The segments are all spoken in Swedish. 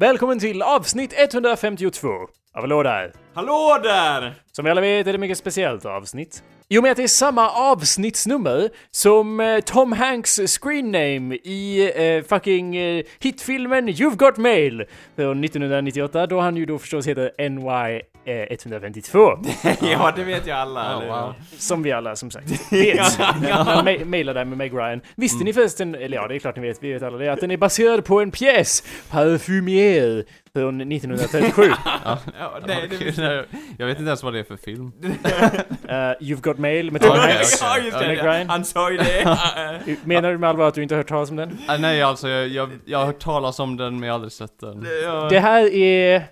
Välkommen till avsnitt 152 av Hallå där! Hallå där! Som vi alla vet är det mycket speciellt avsnitt. I och med att det är samma avsnittsnummer som eh, Tom Hanks screen name i eh, fucking eh, hitfilmen You've Got Mail från 1998 då han ju då förstås heter NY 152. ja, det vet ju alla. Oh, wow. Som vi alla som sagt vet. Jag ma- mejlade med Meg Ryan. Visste ni förresten, eller ja det är klart ni vet, vi vet alla det, att den är baserad på en pjäs, Parfumier, från 1937. Ja, det, det, Okej, nej, Jag vet inte ens vad det är för film. Eh, You've Got Mail med Tom Hanks. ja, just det. Ryan. Han sa ju det. Menar du med allvar att du inte har hört talas om den? Ah, nej, alltså jag, jag, jag har hört talas om den men jag har aldrig sett den. Ja. Det här är...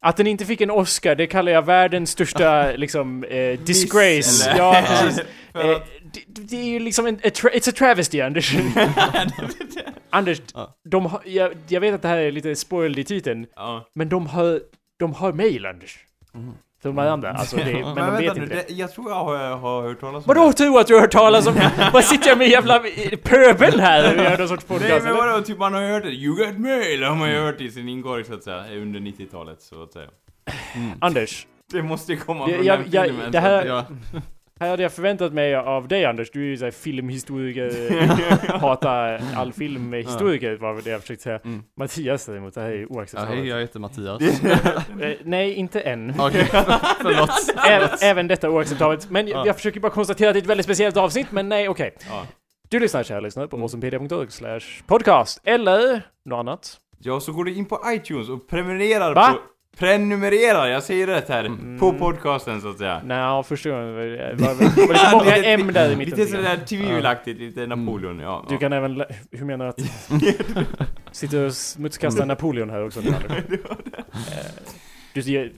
Att den inte fick en Oscar, det kallar jag världens största liksom eh, disgrace. Ja, precis. Eh, det, det är ju liksom en... A it's a travesty, Anders. Anders, Ja. de har, jag, jag vet att det här är lite spoiled i titeln, Ja. men de har, de har mail, Anders. Mm. För varandra, alltså det, men, de vet inte nu, det. det. Jag tror jag har, har hört talas om Vadå tror du att du har hört talas om? Vad sitter jag med jävla pöbel här och gör någon sorts det? Nej podcast? men vadå, typ man har hört det. You got mail har man ju hört i sin inkorg så att säga, under 90-talet så att säga. Anders, Det måste ju komma Jag- från jag- den jag- filmen. det så att här- Ja. Här hade jag förväntat mig av dig Anders, du är ju såhär filmhistoriker, hatar all filmhistoriker var det jag försökte säga. Mm. Mattias däremot, det här är Ja, oacceptabelt. hej, jag heter Mattias. Eh, nej, inte än. Okej, förlåt. Ä- Även detta oacceptabelt. Men Ja. jag försöker bara konstatera att det är ett väldigt speciellt avsnitt, men nej, okej. Ja. Du lyssnar kära lyssnare på Mm. slash podcast, eller något annat. Ja, så går du in på iTunes och prenumererar Va? på... Prenumererar, jag säger rätt här. Mm. På podcasten så att säga. Nej, första gången var det var, många M där i mitten. Lite sådär tvivelaktigt, lite Napoleon, ja. Du kan även... Hur menar du att... Sitter och smutskastar Napoleon här också nu? Eh, Du ser...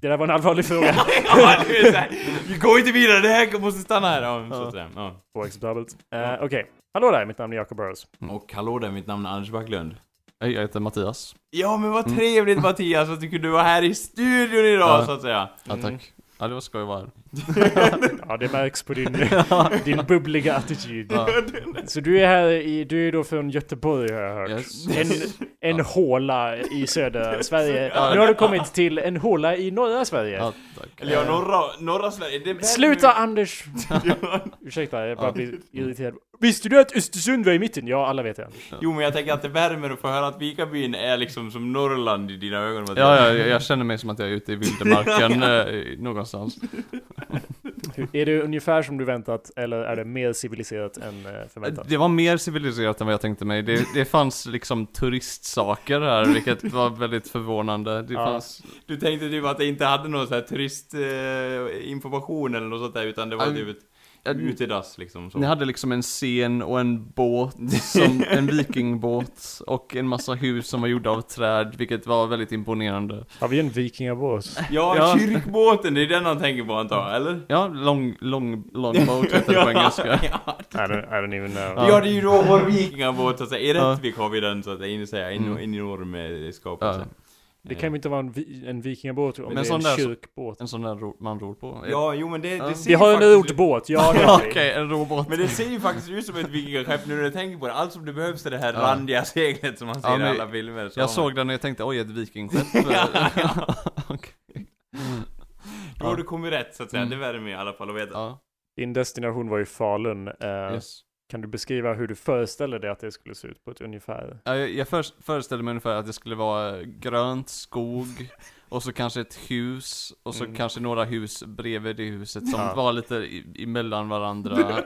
Det där var en allvarlig fråga. ja, det är såhär, vi går inte vidare, det här måste stanna här. Ja, så att säga. Ja. Oacceptabelt. Uh, Okej. Hallå där, mitt namn är Jacob Burrows. Och hallå där, mitt namn är Anders Backlund. Hej, jag heter Mattias. Ja men vad trevligt Mattias att du kunde vara här i studion idag Ja. så att säga. Ja, Mm. tack. Ja, det var skoj att vara här. Ja, det märks på din, din bubbliga attityd. Ja. Så du är här i... Du är då från Göteborg har jag hört. Yes. En, en håla i södra Sverige. Ja. Nu har du kommit till en håla i norra Sverige. Ja, tack. Eller ja, norra, norra Sverige. Värme- Sluta Anders! Ja. Ursäkta, jag bara Ja. blir irriterad. Visste du att Östersund var i mitten? Ja, alla vet det. Jo men jag tänker att det värmer att få höra att Vikabyn är liksom som Norrland i dina ögon. Ja, ja, jag, jag känner mig som att jag är ute i vildmarken eh, någonstans. Är det ungefär som du väntat, eller är det mer civiliserat än eh, förväntat? Det var mer civiliserat än vad jag tänkte mig. Det, det fanns liksom turistsaker här, vilket var väldigt förvånande. Det Ja. fanns... Du tänkte typ att det inte hade någon sån här turistinformation eh, eller något sånt där utan det var typ utedass liksom så. Ni hade liksom en scen och en båt, som, en vikingbåt och en massa hus som var gjorda av träd, vilket var väldigt imponerande. Har vi en vikingabåt? Ja, Ja. kyrkbåten, det är den han tänker på antar jag, eller? Ja, long, long, long boat heter det på engelska. ja. I don't, I don't even know. Ja, det är ju då vår vikingabåt så att säga. I. Rättvik har vi den så att säga, in, Mm. norr skapet. Ja. Det kan ju inte vara en, vi, en vikingabåt om Men det är sån en där- kyrkbåt. En sån där ro, man ror på. Ja, jo men det, det ser Vi har ju en faktiskt- rodbåt, ja. Okej, en robåt. Men det ser ju faktiskt ut som ett vikingaskepp nu när jag tänker på det. Allt som det behövs är det här Ja. randiga seglet som man ser Ja, i men alla filmer. Så Jag såg den och jag tänkte oj, ett vikingskepp. Okej. Då har du kommit rätt så att säga. Mm. Det värmer i alla fall att veta. Ja, Din destination var ju Falun. Eh, yes. Kan du beskriva hur du föreställer dig att det skulle se ut på ett ungefär? Jag, jag för, föreställde mig ungefär att det skulle vara grönt, skog, och så kanske ett hus, och så Mm. kanske några hus bredvid det huset som Ja. var lite i, emellan varandra.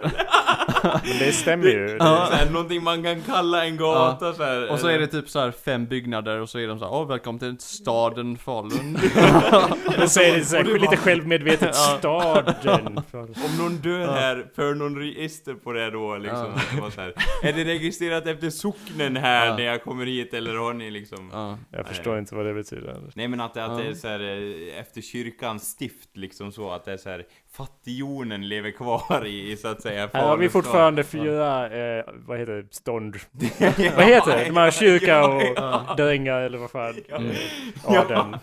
Men det stämmer ju. Det är Ja. så här, någonting man kan kalla en gata så här. och så är det typ så här fem byggnader och så är de så här, åh välkommen till staden Falun. Det säger det så här, Och lite självmedvetet Ja. staden. Om någon dör Ja. här, för någon register på det då liksom. Ja. så här. Är det registrerat efter socknen här Ja. när jag kommer hit eller har ni liksom? ja. Jag förstår inte vad det betyder. Nej men att, det- att det är Ja. så här, eh, efter kyrkans stift liksom så att det är så här fattigjonen lever kvar i, så att säga Här har vi fortfarande fyra, eh, vad heter det, stånd? vad heter det? De här kyrka och Ja. dänga eller vad fan? Ja. Mm. Vad är-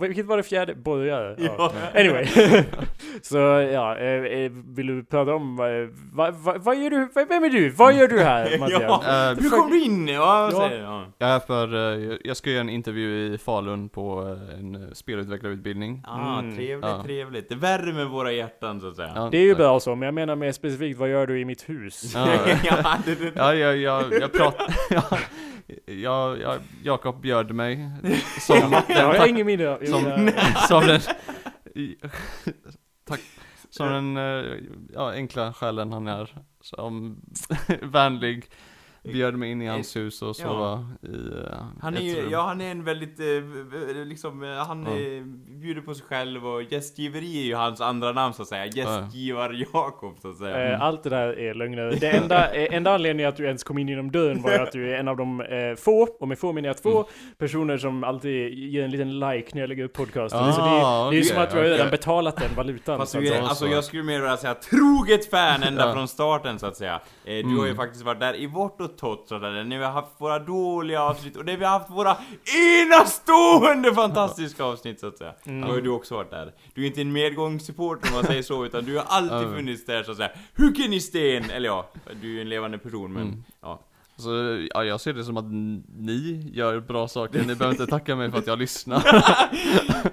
Vilket var det fjärde? Borgare? Ja. Anyway. så ja, eh, eh, vill du prata om vad, vad, vad, vad gör du? Vem är du? Vad gör du här Mattias? Ja. Eh, Hur kom du in? Ja, Ja. säger ja. Jag är för, eh, jag ska göra en intervju i Falun på eh, en eh, spelutvecklarutbildning. Ah, Mm. trevligt, Ja. trevligt. Det värmer våra hjärtan så att säga. Ja, Det är ju tack. bra så, men jag menar mer specifikt, vad gör du i mitt hus? Ja, ja, ja, jag, jag, jag pratar, ja, jag, jag, Jakob bjöd mig som Jag har ingen minne som, som den, tack, som den, eh, ja, enkla själen han är, som vänlig, bjöd mig in i hans hus och sova i eh, han är ett ju, rum. ja han är en väldigt, eh, liksom, eh, han Ja. eh, bjuder på sig själv och gästgiveri är ju hans andra namn så att säga. Gästgivar-Jakob så att säga. Eh, Allt det där är lögner. Det enda, eh, enda anledningen att du ens kom in genom dörren var ju att du är en av de eh, få, och med få menar jag två, Mm. personer som alltid ger en liten like när jag lägger upp podcasten. Ah, så det, är- det är ju okej, som att du redan betalat den valutan. Fast så att du är, säga. alltså så. jag skulle mer vilja säga troget fan ända Ja. från starten så att säga. Eh, du Mm. har ju faktiskt varit där i vårt och sådär, när vi har haft våra dåliga avsnitt och när vi har haft våra enastående fantastiska avsnitt så att säga. Mm. Då har ju du också varit där. Du är inte en medgångssupporter om man säger så, utan du har alltid funnits där så att säga. Huggen i sten! Eller ja, du är ju en levande person men Mm. ja. Så ja, jag ser det som att ni gör bra saker, ni behöver inte tacka mig för att jag lyssnar.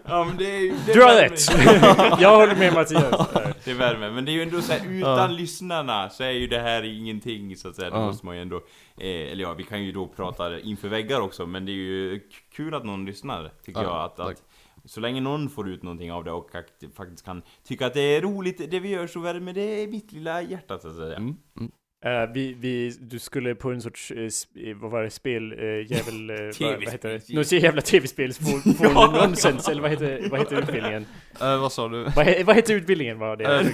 Ja men det är ju... det Du har värmer. rätt! jag håller med Mattias. Det värmer, men det är ju ändå så här, utan Ja. lyssnarna så är ju det här ingenting så att säga, det Ja. måste man ju ändå eh, Eller ja, vi kan ju då prata inför väggar också, men det är ju kul att någon lyssnar, tycker Ja, jag att, att Så länge någon får ut någonting av det och akt- faktiskt kan tycka att det är roligt det vi gör så värmer det mitt lilla hjärta så att säga Mm, mm. Eh, vi, vi, du skulle på en sorts, eh, vad var det, spel, eh, jävel, eh, vad, vad heter det? Något jävla tv-spel, Ja. nonsens, eller vad heter, vad heter utbildningen? Eh, vad sa du? Vad, vad heter utbildningen var det?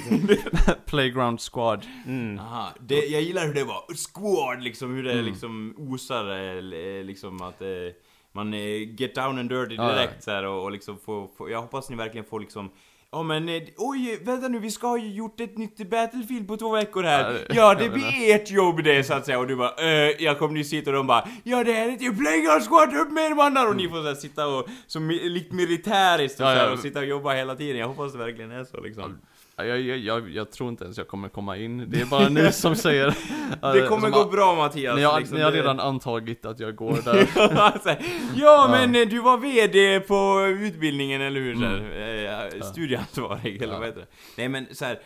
Playground Squad. Mm. Aha, det, jag gillar hur det var, squad liksom, hur det Mm. liksom osar liksom att man get down and dirty Ja, ja. direkt så här, och, och liksom få, få, jag hoppas ni verkligen får liksom Ja men eh, oj, vänta nu, vi ska ha ju gjort ett nytt Battlefield på två veckor här. Ja, det blir ert jobb det så att säga. Och du bara eh, jag kommer nyss hit och de bara Ja det här är ju Playground Squad, upp med er mannar! Och ni får så här, sitta och, som likt militäriskt och, Ja, ja. och sitta och jobba hela tiden. Jag hoppas det verkligen är så liksom. Ja, Jag, jag, jag, jag tror inte ens jag kommer komma in, det är bara ni som säger Det kommer gå har- bra Mattias. Ni har, liksom, ni har det- redan antagit att jag går där. Ja men eh, du var VD på utbildningen eller hur? Här, eh, studieansvarig eller Ja. vad heter det? Nej men så här,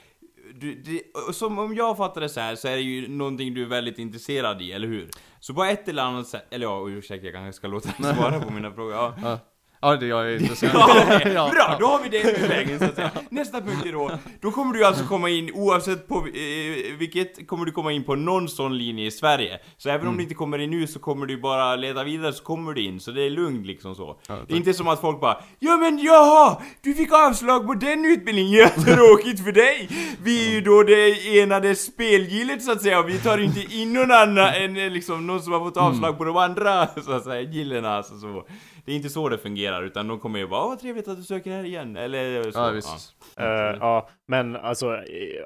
du, det, som om jag fattar det så här så är det ju någonting du är väldigt intresserad i, eller hur? Så på ett eller annat sätt, eller ja ursäkta jag kanske ska låta dig svara på mina frågor, ja. Ja, det jag är intresserad Ja. Ja, Bra, då har vi det ur vägen så att säga. Nästa punkt är då, då kommer du alltså komma in oavsett på eh, vilket, kommer du komma in på någon sån linje i Sverige. Så även om Mm. du inte kommer in nu så kommer du bara leda vidare så kommer du in, så det är lugnt liksom så. Ja, det är inte som att folk bara Ja men jaha! Du fick avslag på den utbildningen, jättetråkigt för dig! Vi är ju då det enade spelgillet så att säga och vi tar inte in någon annan än eh, liksom någon som har fått avslag Mm. på de andra så att säga, gillena alltså så. Det är inte så det fungerar utan de kommer ju bara Åh vad trevligt att du söker här igen, eller så. Ja visst. Eh, ja, men alltså,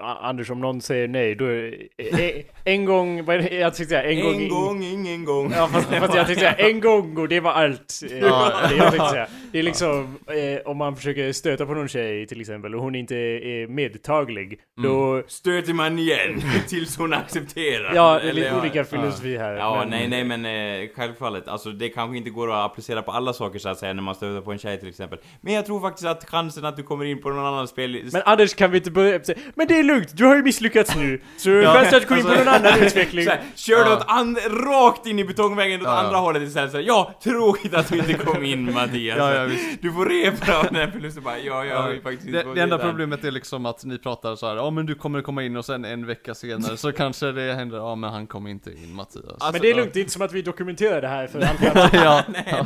Anders om någon säger nej, då är eh, en gång, vad är det, jag tänkte säga, en, En, gång, gång, ingen gång. Ja fast, fast jag tänkte säga en gång och det var allt. Ja. det jag tänkte säga. Det är liksom, eh, om man försöker stöta på någon tjej till exempel och hon inte är medtaglig, då... Stöter man igen tills hon accepterar. Ja, det är lite olika filosofi här. Ja, men- nej, nej, men eh, självfallet. Alltså det kanske inte går att applicera på alla saker så att säga när man stöter på en tjej till exempel. Men jag tror faktiskt att chansen att du kommer in på någon annan spel... Men Anders kan vi inte börja säga, men det är lugnt, du har ju misslyckats nu. Så Ja, chansen att gå in på alltså- någon annan utveckling. Så här, kör du Ja. åt and- rakt in i betongväggen åt Ja, ja. andra hållet istället så här, Ja, tråkigt att du inte kom in Mattias. Ja, ja, visst. Du får repa av den här förlusten bara, ja, jag har ju faktiskt det, det enda problemet är liksom att ni pratar så här, ja men du kommer komma in och sen en vecka senare så kanske det händer, ja men han kommer inte in Mattias. Alltså, men det är lugnt, det är inte som att vi dokumenterar det här för andra. ja, Nej, ja.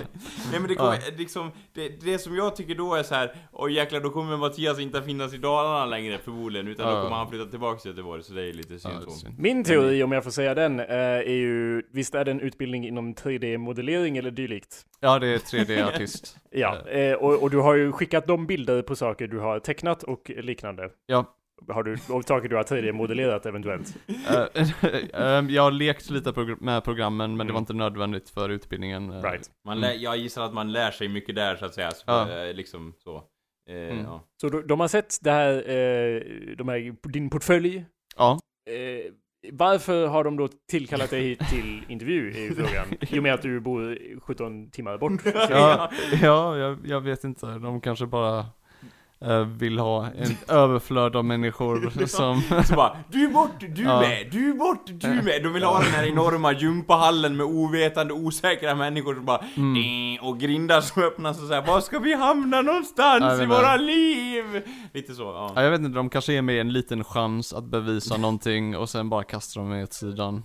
nej men det kommer, liksom, det, det som jag tycker då är så här, och jäklar då kommer Mattias inte att finnas i Dalarna längre förmodligen, utan då Ja. kommer han flytta tillbaka till Göteborg, så det är lite Ja, synd så. synd. Min teori, om jag får säga den, eh, är ju, visst är det en utbildning inom 3D-modellering eller dylikt? ja det är 3D-artist. Ja, eh, och, och du har ju skickat de bilder på saker du har tecknat och liknande. Ja, Har du saker du har tidigare modellerat eventuellt? Eh, ehm, jag har lekt lite progr- med programmen men det Mm. var inte nödvändigt för utbildningen. eh. Right. Man lär, jag gissar att man lär sig mycket där så att säga. Så, Ja. eh, Liksom så. Eh, Mm. ja. Så de, har sett det här, eh, de här, din portfölj. Ja. Eh, varför har de då tillkallat dig hit till intervju är ju frågan. I och med att du bor 17 timmar bort. Ja, ja jag, jag vet inte. De kanske bara vill ha en överflöd av människor som... Så bara, du är bort, du Ja. med, du är bort, du med. De vill ha den här enorma gympahallen med ovetande, osäkra människor som bara Mm. "Eh", och grindar som öppnas och säger var ska vi hamna någonstans i våra liv? Lite så, ja. Ja, jag vet inte, de kanske ger mig en liten chans att bevisa någonting och sen bara kastar de mig åt sidan.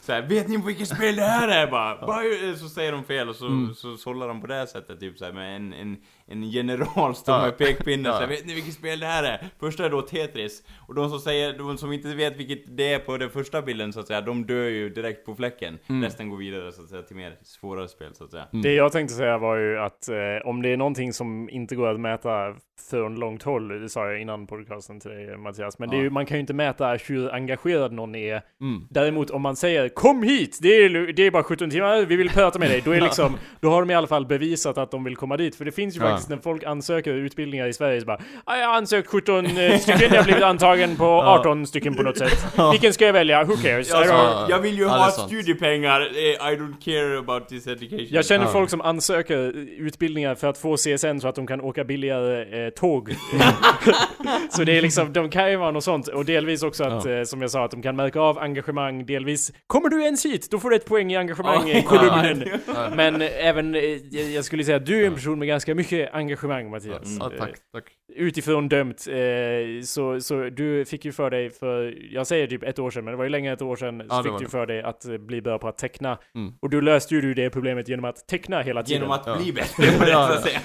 Så här, vet ni vilket spel det här är? Bara, bara så säger de fel och så, Mm. så sållar de på det här sättet, typ så här, med en, en, en general står Ja. med pekpinnen Ja. så vet ni vilket spel det här är? Första är då Tetris, och de som säger, de som inte vet vilket det är på den första bilden så att säga, de dör ju direkt på fläcken. Mm. Resten går vidare så att säga till mer svårare spel så att säga. Mm. Det jag tänkte säga var ju att eh, om det är någonting som inte går att mäta från långt håll, det sa jag innan podcasten till dig Mattias, men det är Ja. ju, man kan ju inte mäta hur engagerad någon är. Mm. Däremot om man säger kom hit, det är, det är bara 17 timmar, vi vill prata med dig, då är liksom, då har de i alla fall bevisat att de vill komma dit. För det finns ju Ja. faktiskt när folk ansöker utbildningar i Sverige så bara "Ah, jag har ansökt 17 eh, stycken, jag har blivit antagen på 18 stycken på något sätt. Vilken ska jag välja? Who cares? Alltså, jag vill ju ha studiepengar, eh, I don't care about this education. Jag känner Ja. folk som ansöker utbildningar för att få CSN så att de kan åka billigare eh, tåg. så det är liksom, de kan ju vara något sånt. Och delvis också att, Ja. eh, som jag sa, att de kan märka av engagemang. Delvis, kommer du ens hit? Då får du ett poäng i engagemang i kolumnen. Men eh, även, eh, jag skulle säga att du är en person med ganska mycket engagemang Mattias. Ja, Eh, tack, tack. Utifrån dömt. Eh, så, så du fick ju för dig för, jag säger typ ett år sedan, men det var ju längre än ett år sedan, så fick du för dig att bli bra på att teckna. Mm. Och du löste ju det problemet genom att teckna hela tiden. Genom att Ja. bli bättre på det så att säga.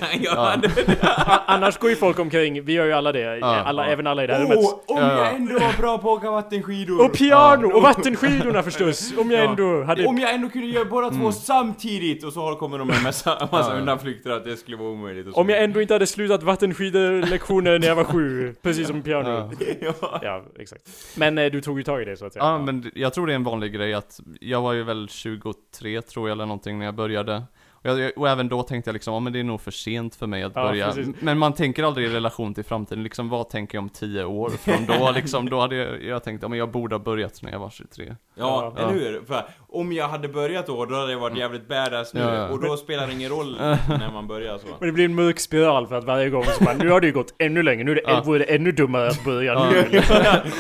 Annars går ju folk omkring, vi gör ju alla det, alla, även alla i det här rummet. Om Ja, ja. jag ändå var bra på att åka vattenskidor! Och piano! Och vattenskidorna förstås! Om jag Ja. ändå hade... Om jag ändå kunde göra båda två Mm. samtidigt och så kommer de med massa, massa Ja. undanflykter att det skulle vara omöjligt och så. Om jag ändå inte hade slutat vattenskidlektioner när jag var sju, precis som piano. Ja. exakt. Men eh, du tog ju tag i det så att säga. Ja, men jag tror det är en vanlig grej att jag var ju väl 23 tror jag eller någonting när jag började. Och, jag, och även då tänkte jag liksom, ja men det är nog för sent för mig att Ja, börja. precis. Men man tänker aldrig i relation till framtiden, liksom vad tänker jag om 10 år från då? liksom, då hade jag, jag tänkt, ja men jag borde ha börjat när jag var 23. Ja, Ja. eller hur? För om jag hade börjat då, då hade jag varit jävligt badass nu. Ja, ja. Och då spelar det ingen roll när man börjar så. Men det blir en mörk spiral för att varje gång så bara, nu har det ju gått ännu längre, nu är det, Ja. vore det ännu dummare att börja Ja, nu.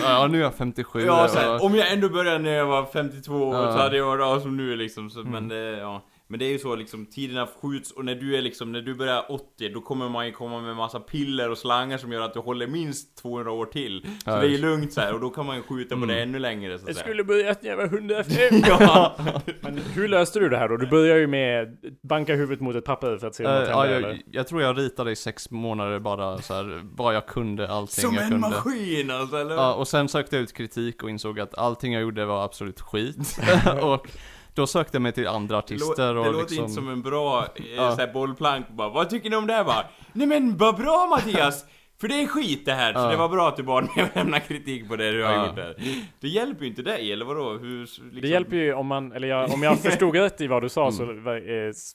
ja nu är jag 57 Ja, och- så här, om jag ändå började när jag var 52 Ja. så hade jag varit som nu liksom, så, Mm. men det, ja. Men det är ju så liksom, tiderna skjuts och när du är liksom, när du börjar 80 då kommer man ju komma med massa piller och slangar som gör att du håller minst 200 år till. Så Ja, det är ju lugnt så här, och då kan man ju skjuta på Mm. det ännu längre så Jag att säga. skulle börjat när jag var 105. Ja, Men hur löste du det här då? Du börjar ju med banka huvudet mot ett papper för att se om Eh, något ja, händer, eller? jag, jag tror jag ritade i sex månader bara så här, vad jag kunde, allting som jag en kunde. maskin alltså, eller? Ja, och sen sökte jag ut kritik och insåg att allting jag gjorde var absolut skit. och då sökte jag mig till andra Det, artister det och låter liksom... inte som en bra eh, Ja. så här bollplank bara, vad tycker ni om det här bara? Nej men vad bra Mattias! För det är skit det här, så det var bra att du bad mig att lämna kritik på det du har gjort där. Det hjälper ju inte dig, eller vadå? Hur, liksom... Det hjälper ju om man, eller jag, om jag förstod rätt i vad du sa Mm. så eh, s-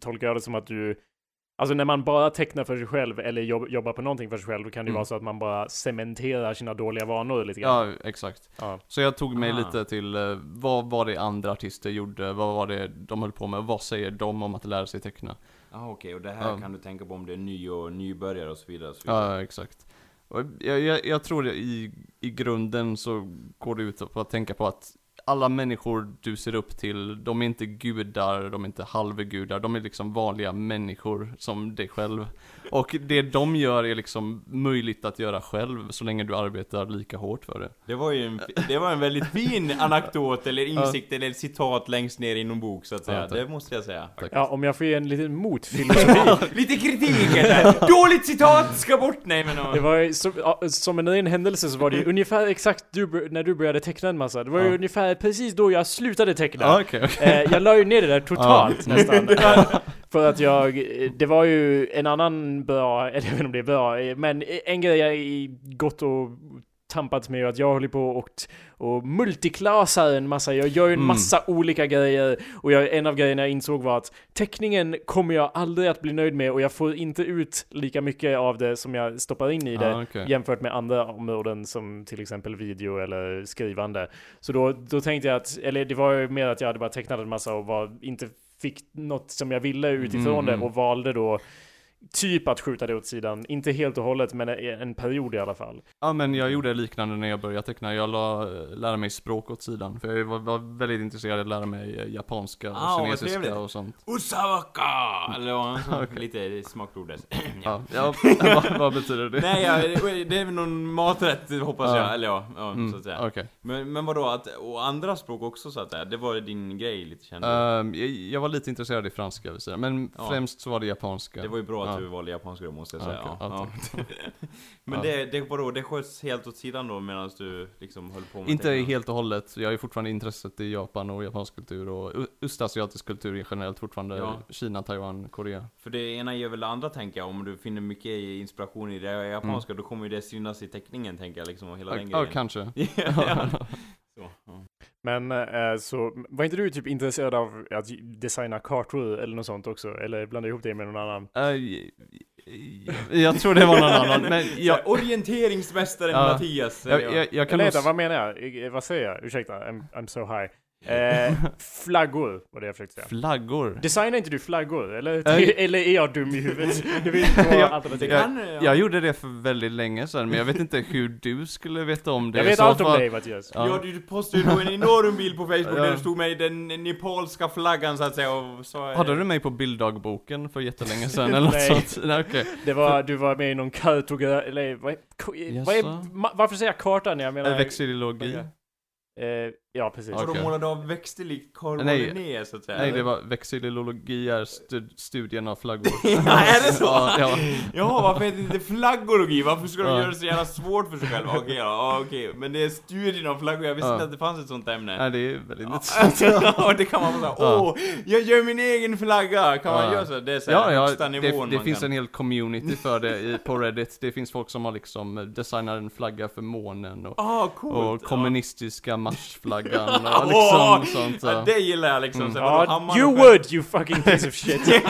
tolkar jag det som att du Alltså när man bara tecknar för sig själv eller jobb, jobbar på någonting för sig själv, då kan det ju Mm. vara så att man bara cementerar sina dåliga vanor lite grann. Ja, exakt. Ja. Så jag tog mig Ah. lite till, eh, vad var det andra artister gjorde? Vad var det de höll på med? Vad säger de om att lära sig teckna? Ja okej, och det här Ja. kan du tänka på om det är ny och nybörjare och så vidare. Och så vidare. Ja, exakt. Jag, jag, jag tror i, i grunden så går det ut på att tänka på att alla människor du ser upp till, de är inte gudar, de är inte halvgudar, de är liksom vanliga människor som dig själv. Och det de gör är liksom möjligt att göra själv, så länge du arbetar lika hårt för det. Det var ju en, det var en väldigt fin anekdot eller insikt eller citat längst ner i någon bok så att säga. Ja, det måste jag säga. Tack. Ja, om jag får ge en liten motfilosofi. Lite kritik eller? Dåligt citat ska bort! Nej men Det var ju som, som en ren händelse så var det ju ungefär exakt du, när du började teckna en massa. Det var ju Ja. ungefär precis då jag slutade teckna. Ja, okej, okej. Eh, jag la ju ner det där totalt nästan. För att jag, det var ju en annan bra, eller jag vet inte om det är eh, men en grej jag i gott och tampats med och att jag håller på och, och multiklasar en massa. Jag gör en Mm. massa olika grejer och jag, en av grejerna jag insåg var att teckningen kommer jag aldrig att bli nöjd med och jag får inte ut lika mycket av det som jag stoppar in i det Ah, okej. jämfört med andra områden som till exempel video eller skrivande. Så då, då tänkte jag att, eller det var ju mer att jag hade bara tecknat en massa och var, inte fick något som jag ville utifrån Mm. det och valde då typ att skjuta det åt sidan. Inte helt och hållet men en period i alla fall. Ja men jag gjorde liknande när jag började teckna, jag la, lära mig språk åt sidan. För jag var, var väldigt intresserad av att lära mig eh, japanska och Ah, kinesiska och sånt. Usawaka! Eller vad sa. Lite smakprov. Ja, ja vad, vad betyder det? Nej, ja, det är väl någon maträtt hoppas Ja. jag. Eller ja, ja så Mm, att säga. Okej. Men, men vadå, att, och andra språk också så att säga? Det var din grej lite kände? Ehm, jag, jag var lite intresserad i franska vill säga, men Ja. främst så var det japanska. Det var ju bra att Ja. du valde japanska då måste jag Ja, säga. okej. Ja, Ja, ja. Men Ja. det, det, vadå, det sköts helt åt sidan då medan du liksom höll på med Inte teckna? helt och hållet, jag har ju fortfarande intresset i Japan och japansk kultur och östasiatisk kultur generellt fortfarande. Ja. Kina, Taiwan, Korea. För det ena ger väl det andra tänker jag, om du finner mycket inspiration i det japanska då kommer ju det synas i teckningen tänker jag liksom och hela den Ja, grejen. kanske. Så, ja. Men eh, så, var inte du typ intresserad av att designa kartor eller något sånt också? Eller blanda ihop det med någon annan? Eh, jag tror det var någon annan, men jag, Orienteringsmästaren Ja. Mattias. jag, jag, jag kan Eller nog... vad menar jag? Vad säger jag? Ursäkta, I'm, I'm so high. Eh, flaggor var det jag försökte säga. Flaggor? Designar inte du flaggor? Eller, eller är jag dum i huvudet? Det finns två Jag- alternativ. Det kan, ja. Jag gjorde det för väldigt länge sedan, men jag vet inte hur du skulle veta om det. Jag vet allt om dig Mattias. Ja. Ja, du postade ju då en enorm bild på Facebook Ja. där det stod med den nepalska flaggan så att säga och så... Hade du mig på bilddagboken för jättelänge sedan eller något Nej. sånt? Nej, okej. Det var, du var med i någon kartografi, eller vad är, vad är, Jaså? ma- varför säger jag kartan? Jag menar... Äh, Vexillologi? Eh, ja, precis. Så Okej. de målade av växter likt Carl Nej. Linné så att säga? Nej, det var vexillologi är stud, studien av flaggor. Ja, är det så? Ja, ja. Jaha, varför heter det inte flaggologi? Varför ska de Ja. göra det så jävla svårt för sig själva? Okej ja, ja, okej. Men det är studien av flaggor, jag visste Ja. inte att det fanns ett sånt ämne. Nej, det är väldigt intressant. Ja, det kan man säga. Ja. Åh, jag gör min egen flagga! Kan man Ja. göra så? Det är så här Ja, ja, högsta nivån det, det finns kan. en hel community för det i, på Reddit. Det finns folk som har liksom designat en flagga för månen och, Ah, coolt! och kommunistiska marsflaggan Ja. och liksom sånt. Ja, Ja. det gillar jag liksom. Mm. Så Ja, you would you fucking piece of shit!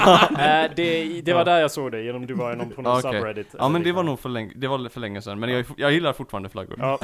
Eh, det, det var Ja. där jag såg det, genom du var någon på någon Okej. subreddit. Ja men det var nog för länge, det var för länge sedan, men jag, jag gillar fortfarande flaggor. Ja,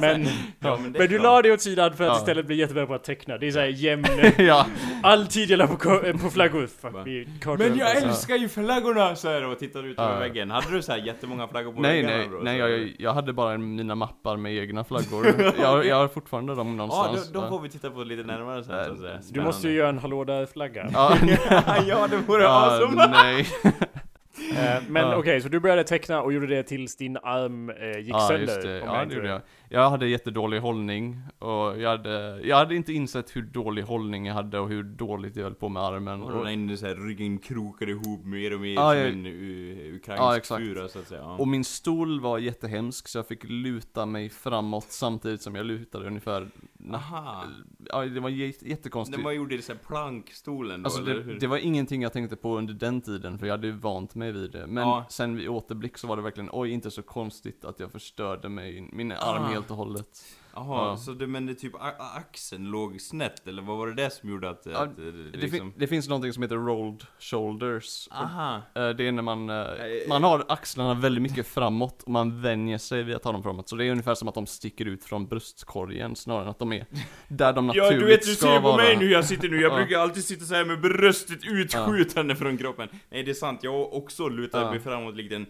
men, Ja, men men du la det åt sidan för att Ja. istället bli jättebra på att teckna. Det är såhär jämn... ja, All tid jag la på, eh, på flaggor. Fuck me. Men jag Ja. älskar ju flaggorna! Så här och tittar ut Ja. över väggen. Hade du så här jättemånga flaggor på nej väggarna nej, nej Så- jag, jag hade bara mina mappar med egna flaggor. jag, jag har fortfarande dem Ja, någonstans. de, de får vi titta på lite närmare sen så att säga. Du måste ju göra en hallå där-flagga. Ja, ja, det vore ja, awesome! nej. Eh, men Ja. okej, så du började teckna och gjorde det tills din arm eh, gick Ja, sönder? just det. Ja, det gjorde jag. Jag hade jättedålig hållning och jag hade, jag hade inte insett hur dålig hållning jag hade och hur dåligt jag höll på med armen. Och då Och, så här, ryggen krokade ihop mer och mer Ja, som jag- en uh, Ja, ukrainsk exakt. fura så att säga. Ja. och min stol var jättehemsk så jag fick luta mig framåt samtidigt som jag lutade ungefär Aha. Ja, det var jä- jättekonstigt. Den var gjord i så här plankstolen då, Alltså eller det, hur? det var ingenting jag tänkte på under den tiden för jag hade ju vant mig vid det. Men Ja. sen vid återblick så var det verkligen, oj inte så konstigt att jag förstörde mig, min arm Ah. helt och hållet. Jaha, Ja. så det, men det typ axeln låg snett eller vad var det det som gjorde att... Ja, att eh, Det, liksom... det finns någonting som heter rolled shoulders. Aha. eh, det är när man, eh, man har axlarna väldigt mycket framåt och man vänjer sig vid att ha dem framåt. Så det är ungefär som att de sticker ut från bröstkorgen snarare än att de är där de naturligt Ja, du vet, du ska ser på vara. mig nu jag sitter nu. Jag Ja. brukar alltid sitta så här med bröstet utskjutande från kroppen. Nej, det är sant. Jag har också lutat mig framåt likt en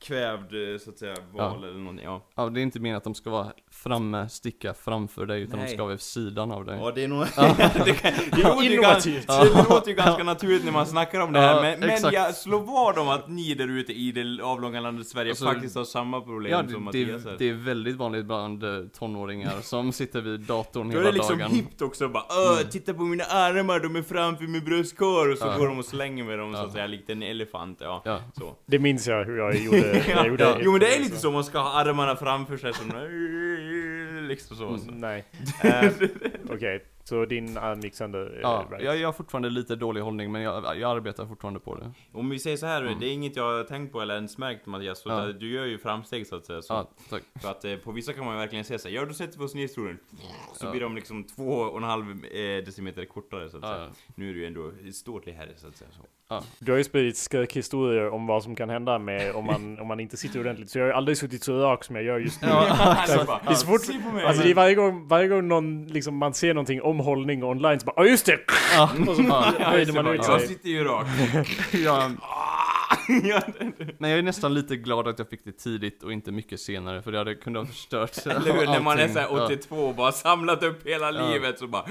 kvävd, eh, så att säga, val eller någonting. Ja. Ja, det är inte meningen att de ska vara framme, sticka framför dig, utan de Nej. ska vara vid sidan av dig. Ja, det är nog... det, kan, det, låter ju Innovativt. ganska, det låter ju ganska naturligt när man snackar om det här, Ja, men, men jag slår vad om att ni där ute i det avlånga landet Sverige Alltså, faktiskt har samma problem Ja, som det, det, Mattias här. det är väldigt vanligt bland eh, tonåringar som sitter vid datorn Då är hela det liksom dagen. hippt också bara Åh, titta på mina armar, de är framför min bröstkorg och så Ja. går de och slänger med dem så Ja. att säga, likt en elefant, ja. Ja. Så. Det minns jag hur jag gjorde. Ja, jag gjorde. Jo men det är lite så, man ska ha armarna framför sig som liksom så. Mm, nej. Eh, Okej. Så din arm gick sönder. eh, Ja, right. jag, jag har fortfarande lite dålig hållning men jag, jag arbetar fortfarande på det. Om vi säger så här, det är inget jag har tänkt på eller ens märkt Mattias, så Ja. du gör ju framsteg så att säga. Så, Ja, tack. För att eh, på vissa kan man ju verkligen säga så här, ja du sätter på snedstolen, så Ja. blir de liksom två och en halv eh, decimeter kortare så att Ja, säga. Nu är du ju ändå ståtlig här så att säga. Så. Ja. Du har ju spridit skräckhistorier om vad som kan hända med om man, om man inte sitter ordentligt. Så jag har ju aldrig suttit så rak som jag gör just nu. alltså, det är så fort-! Alltså det är varje gång, varje gång någon, liksom, man ser någonting om hållning online så bara ja just det! Ja. Och så Ja. höjder man ut jag sitter ju rak. Ja, Ja, men jag är nästan lite glad att jag fick det tidigt och inte mycket senare för det hade kunnat ha förstört Eller hur? När man är såhär Ja. 82 och bara samlat upp hela Ja. livet så bara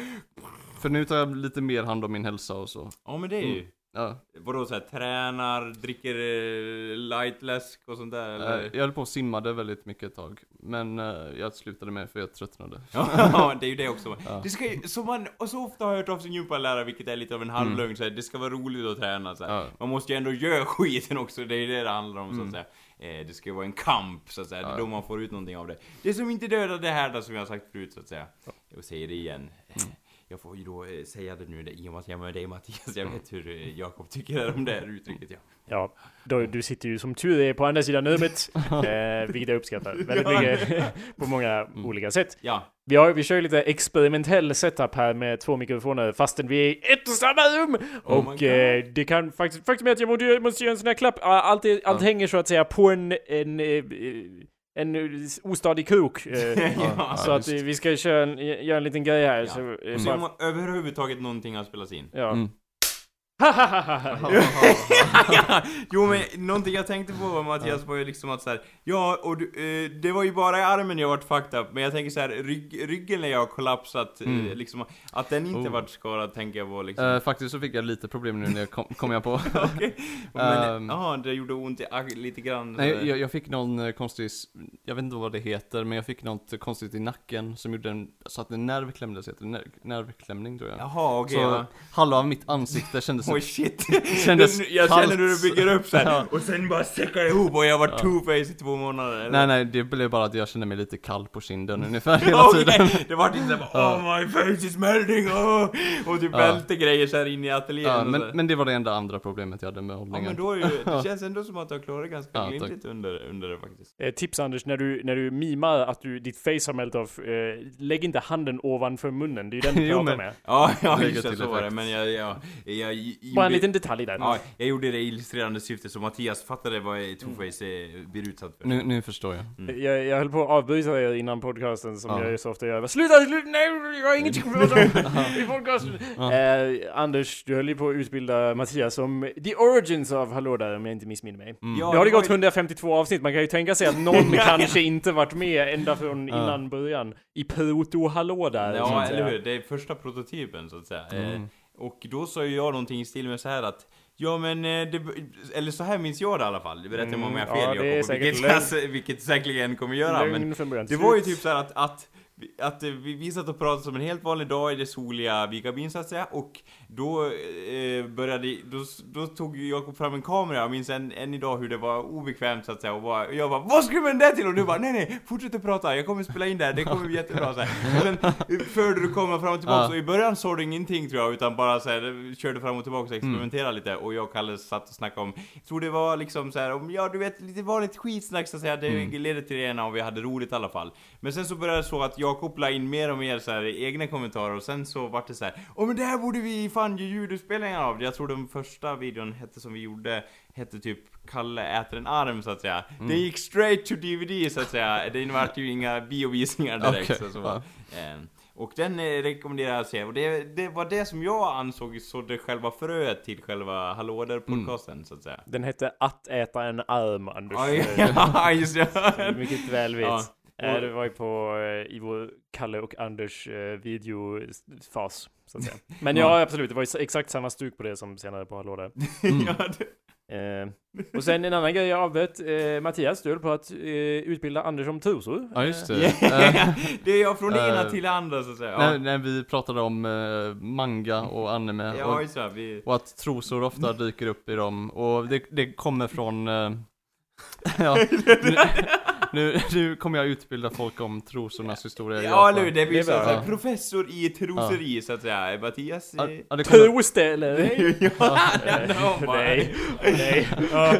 För nu tar jag lite mer hand om min hälsa och så. Ja men det är ju Ja. Vadå såhär tränar, dricker eh, lightläsk och sånt där eller? Eh, Jag höll på och simmade väldigt mycket ett tag. Men eh, jag slutade med för jag tröttnade. Ja, det är ju det också. Ja. Det ska ju, som man och så ofta har hört av sin gympalärare, vilket är lite av en halvlögn, här, det ska vara roligt att träna så här. Ja. Man måste ju ändå göra skiten också, det är ju det det handlar om så Mm. att säga. Eh, det ska ju vara en kamp så att säga, det är Ja. då man får ut någonting av det. Det som inte dödar det här då, som jag har sagt förut så att säga. Jag säger det igen. Jag får ju då eh, säga det nu i och med att jag är med dig Mattias, jag vet hur eh, Jakob tycker om det här uttrycket ja. Ja, då, du sitter ju som tur är på andra sidan rummet. eh, vilket jag uppskattar väldigt mycket. på många olika sätt. Ja, Vi, har, vi kör ju lite experimentell setup här med två mikrofoner fastän vi är i ett och samma rum! Oh och eh, det kan faktiskt, faktum är att jag måste, måste göra en sån här klapp. Allt, allt Ja. hänger så att säga på en, en, eh, en, eh, ostadig krok. Eh, ja. så att eh, vi ska köra en, göra en liten grej här. Ja. Så, eh, Och se bara, om överhuvudtaget någonting har spelats in. ja. Mm. Ja, jo men någonting jag tänkte på Mattias var ju liksom att så här, ja och du, eh, det var ju bara i armen jag vart fucked up, men jag tänker så här, rygg, ryggen när jag har kollapsat, eh, Mm. liksom, att den inte Oh. vart skadad tänker jag var liksom, Eh, faktiskt så fick jag lite problem nu när jag kom, kom jag på. okej. Men, ehm. det gjorde ont i, ag- lite grann. Nej, jag, jag fick någon eh, konstig, s- jag vet inte vad det heter, men jag fick något konstigt i nacken som gjorde en, så att en nerv klämdes, heter det nerv, nervklämning tror jag. Jaha, okej. så ja. halva av mitt ansikte kändes Oj shit. kändes jag kallt. känner hur du bygger upp så här, Ja. och sen bara säckar det ihop och jag var Ja. two-face i två månader. eller? Nej nej, det blev bara att jag kände mig lite kall på kinden ungefär hela Okej, tiden. Det var inte såhär bara, oh my face is melting, oh! Och typ Ja. välte grejer såhär in i ateljén Ja, men, men det var det enda andra problemet jag hade med Ja hållningen. men då är det ju, det känns ändå som att klarat det ganska Ja, glimtigt under, under det faktiskt. Eh, tips Anders, när du, när du mimar att du, ditt face har mält av, eh, lägg inte handen ovanför munnen. Det är ju den du pratar med. Ja, ja just det, så var det. Men jag, jag, jag, jag Bara en gjorde- liten detalj där. Ja, jag gjorde det i illustrerande syfte så Mattias fattade vad Two-Face eh, blir utsatt för. Nu, nu förstår jag. Mm. Jag, jag höll på att avbryta er innan podcasten som Ja. jag så ofta gör. Sluta, sluta, nej, jag har ingenting att prata om i podcasten. Ja. Eh, Anders, du höll ju på att utbilda Mattias om the origins av Hallå där om jag inte missminner mig. Mm. Ja, nu har det gått ju- 152 avsnitt, man kan ju tänka sig att någon kanske inte varit med ända från Ja. innan början. I proto-hallå där. Ja, eller hur? Det är första prototypen så att säga. Eh, Mm. Och då sa ju jag någonting i stil med så här att Ja men eh, det, eller så här minns jag det i alla fall, det berättar Mm, mig om jag har ja, fel det är Jakob, vilket, jag, vilket säkerligen kommer göra men. Det var ju typ så här att, att att eh, vi, vi satt och pratade som en helt vanlig dag i det soliga Vikabyn så att säga och då eh, började, då, då tog Jakob fram en kamera, jag minns än, än idag hur det var obekvämt så att säga och, bara, och jag bara 'Vad ska man det till?' och du bara 'Nej nej, fortsätt att prata, jag kommer spela in det här, det kommer bli jättebra' så här. Sen eh, förde du kameran fram och tillbaka Ja. och i början sa du ingenting tror jag utan bara så här, körde fram och tillbaka och experimenterade lite och jag och Kalle satt och snackade om, jag tror det var liksom så här, om, ja du vet lite vanligt skitsnack så att säga, det Mm. ledde till det ena och vi hade roligt i alla fall. Men sen så började det så att jag kopplade in mer och mer så här egna kommentarer och sen så vart det så här, åh men det här borde vi fan göra ljudinspelningar av. Jag tror den första videon hette som vi gjorde, hette typ Kalle äter en arm så att säga. Mm. Den gick straight to DVD så att säga. Det vart ju inga biovisningar direkt. Okej, så, så. ja. Ehm, Och den eh, rekommenderar jag att se. Och det, det var det som jag ansåg sådde själva fröet till själva Hallåder-podcasten så att säga. Den hette Att äta en arm, Anders. Eh, ja, just det. Mycket väl vet. Ja. Eh, Det var ju på, eh, i vår Kalle och Anders eh, videofas, så att säga. Men ja, absolut, det var ju exakt samma stuk på det som senare på Hallå där. ja, det, Eh, och sen en annan grej jag avbröt, eh, Mattias, du höll på att eh, utbilda Anders om trosor. Ja just det. Det är jag från det ena till det andra så att säga. när, Ja, när vi pratade om eh, manga och anime ja och, det. Vi... och att trosor ofta dyker upp i dem och det, det kommer från eh, Ja, nu, Nu, nu kommer jag utbilda folk om trosornas historia i Ja, Japan. eller hur? Det blir Det är så, bra. här, professor i troseri så att säga. Mattias... Ja, eh, ja, det kommer, Tros det eller? ja, no, Nej, nej. Ja.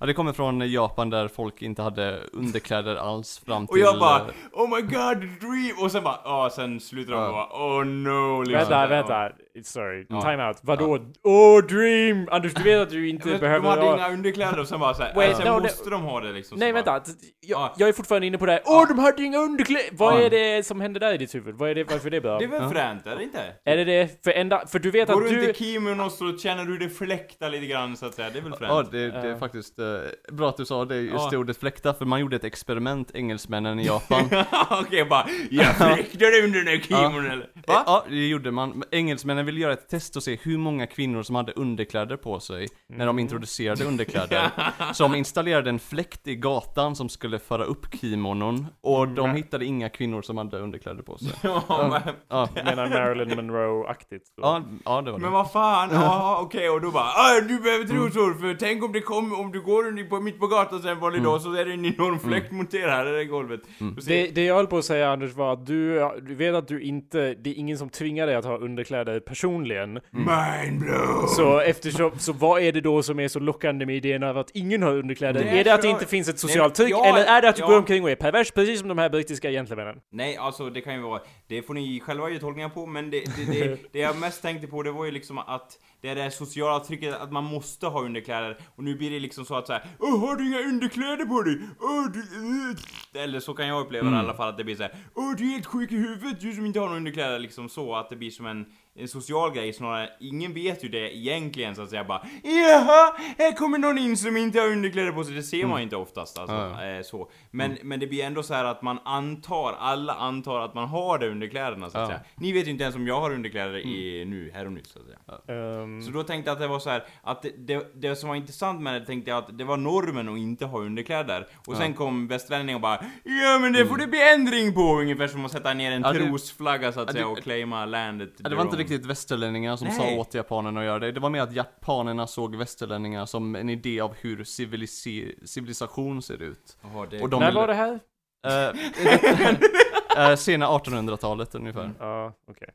ja, det kommer från Japan där folk inte hade underkläder alls fram till... Och jag bara eh, Oh my god, dream! Och sen bara, ja, sen slutar de Ja. och bara Oh no, liksom. Vänta, vänta. Sorry, Ja. time out. Vadå? Åh, dream! Anders, du vet att du inte Men behöver de hade ha... inga underkläder och sen bara såhär, Wait, sen no, måste de ha det liksom. Nej vänta, jag, Ja. jag är fortfarande inne på det här. Åh, de hade inga underkläder! Vad Ja. är det som händer där i ditt huvud? Vad är det, varför är det bra? Det är väl Ja. fränt, är det inte? Är det det? För enda, för du vet Går att du du... inte kimono och så känner du det fläkta lite grann så att säga, det är väl Ja, fränt? det, det är Ja. faktiskt eh, bra att du sa det, just Ja. det ordet fläkta, för man gjorde ett experiment, engelsmännen i Japan. Okej, bara, jag fläktar under den där kimonon eller? Va? Ja, det gjorde man. Engelsmännen ville göra ett test och se hur många kvinnor som hade underkläder på sig när Mm. de introducerade underkläder. Så de installerade en fläkt i gatan som skulle föra upp kimonon, och de Mm. hittade inga kvinnor som hade underkläder på sig. Ja, men- Ja, Menar Marilyn Monroe-aktigt. så. ja, ja det var Men det. vad fan, ja okej och då bara ah, du behöver trosor för tänk om det kommer, om du går på, mitt på gatan sen vanlig dag så är det en enorm fläkt monterad här i golvet. Och Det, det jag höll på att säga Anders var att du, du vet att du inte, det är ingen som tvingar dig att ha underkläder personligen. Mind blown! Så eftersom, så vad är det då som är så lockande med idén av att ingen har underkläder? Det är det att det så- inte finns ett Nej, socialt tryck? ja, eller är det att du ja. går omkring och är pervers, precis som de här brittiska gentlemännen? Nej, alltså det kan ju vara, det får ni själva ge tolkningar på, men det, det, det, det jag mest tänkte på det var ju liksom att det är det här sociala trycket att man måste ha underkläder, och nu blir det liksom så att såhär Åh, har du inga underkläder på dig? Åh, du, uh. Eller så kan jag uppleva det i alla fall, att det blir såhär Åh, du är helt sjuk i huvudet, du som inte har några underkläder, liksom så, att det blir som en, en social grej snarare, ingen vet ju det egentligen så att säga bara Jaha, här kommer någon in som inte har underkläder på sig, det ser man ju inte oftast alltså, Ja, eh, så. Men, men det blir ändå så här att man antar, alla antar att man har det under kläderna så att Ja. säga. Ni vet ju inte ens om jag har underkläder i, nu, här och nu så att säga. Ehm, Så då tänkte jag att det var så här att det, det, det som var intressant med det tänkte jag att det var normen att inte ha underkläder. Och sen kom västerlänningen och bara Ja men det får det bli ändring på! Ungefär som att sätta ner en Mm. Ja, trosflagga så att Ja, säga och claima landet. Ja, det var inte. Riktigt västerlänningar som Nej. sa åt japanerna att göra det. Det var mer att japanerna såg västerlänningar som en idé av hur civilisi- civilisation ser ut. Jaha, det... Och de när ville- var det här? Eh, eh, sena 1800-talet ungefär. Ja, okej.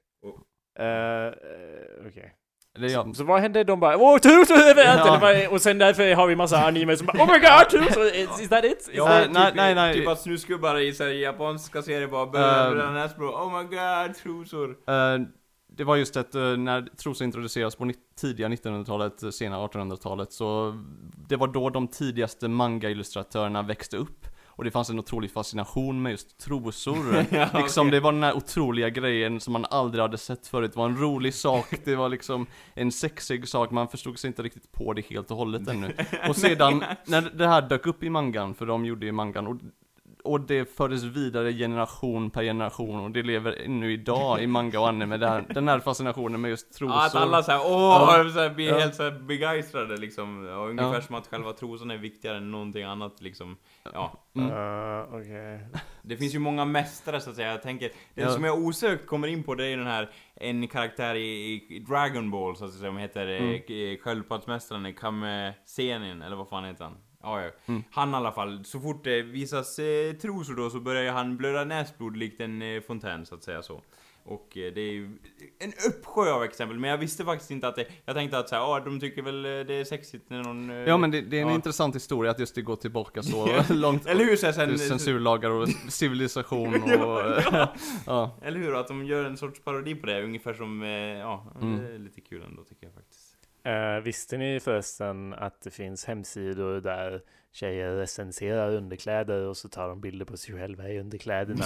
Eh, eh, Okej. Eller ja, Så vad hände? De bara åh tusen! Ja. Och sen därför har vi massa anime som bara oh my god tusen! Is, is that it? Is Ja, that Eh, nej, typ, nej, nej. Typ att snusgubbar i så här, japanska serier bara börjar Ehm. bränna näsblå. Oh my god, trosor. Eh, det var just att eh, när trosor introducerades på tidiga 1900-talet, eh, sena 1800-talet, så det var då de tidigaste manga-illustratörerna växte upp. Och det fanns en otrolig fascination med just trosor. Ja, liksom okej. det var den här otroliga grejen som man aldrig hade sett förut. Det var en rolig sak, det var liksom en sexig sak, man förstod sig inte riktigt på det helt och hållet ännu. Och sedan, när det här dök upp i mangan, för de gjorde ju mangan, och och det fördes vidare generation per generation och det lever ännu idag i manga och anime, det här, den här fascinationen med just trosor. Ja, att alla såhär åh, Ja. så här, blir Ja. helt såhär begeistrade liksom. Och ungefär Ja. som att själva trosan är viktigare än någonting annat liksom. Ja. Mm. Uh, okej. Det finns ju många mästare så att säga, jag tänker, den Ja. som jag osökt kommer in på det är ju den här, en karaktär i, i Dragon Ball så att säga, som heter Mm. mm. Sköldpaddsmästaren Kame Senin, eller vad fan heter han? Ja, ja. Mm. Han i alla fall, så fort det visas eh, trosor då så börjar han blöda näsblod likt en eh, fontän så att säga så. Och eh, det är ju en uppsjö av exempel, men jag visste faktiskt inte att det, jag tänkte att såhär, ja de tycker väl eh, det är sexigt när någon... eh, Ja men det, det är en ja. intressant historia att just det går tillbaka så långt. Eller hur? Så här, sen, censurlagar och civilisation och... Ja. ja. Eller hur? Att de gör en sorts parodi på det, ungefär som, eh, ja, Mm. det är lite kul ändå tycker jag faktiskt. Eh, visste ni förresten att det finns hemsidor där tjejer recenserar underkläder och så tar de bilder på sig själva i underkläderna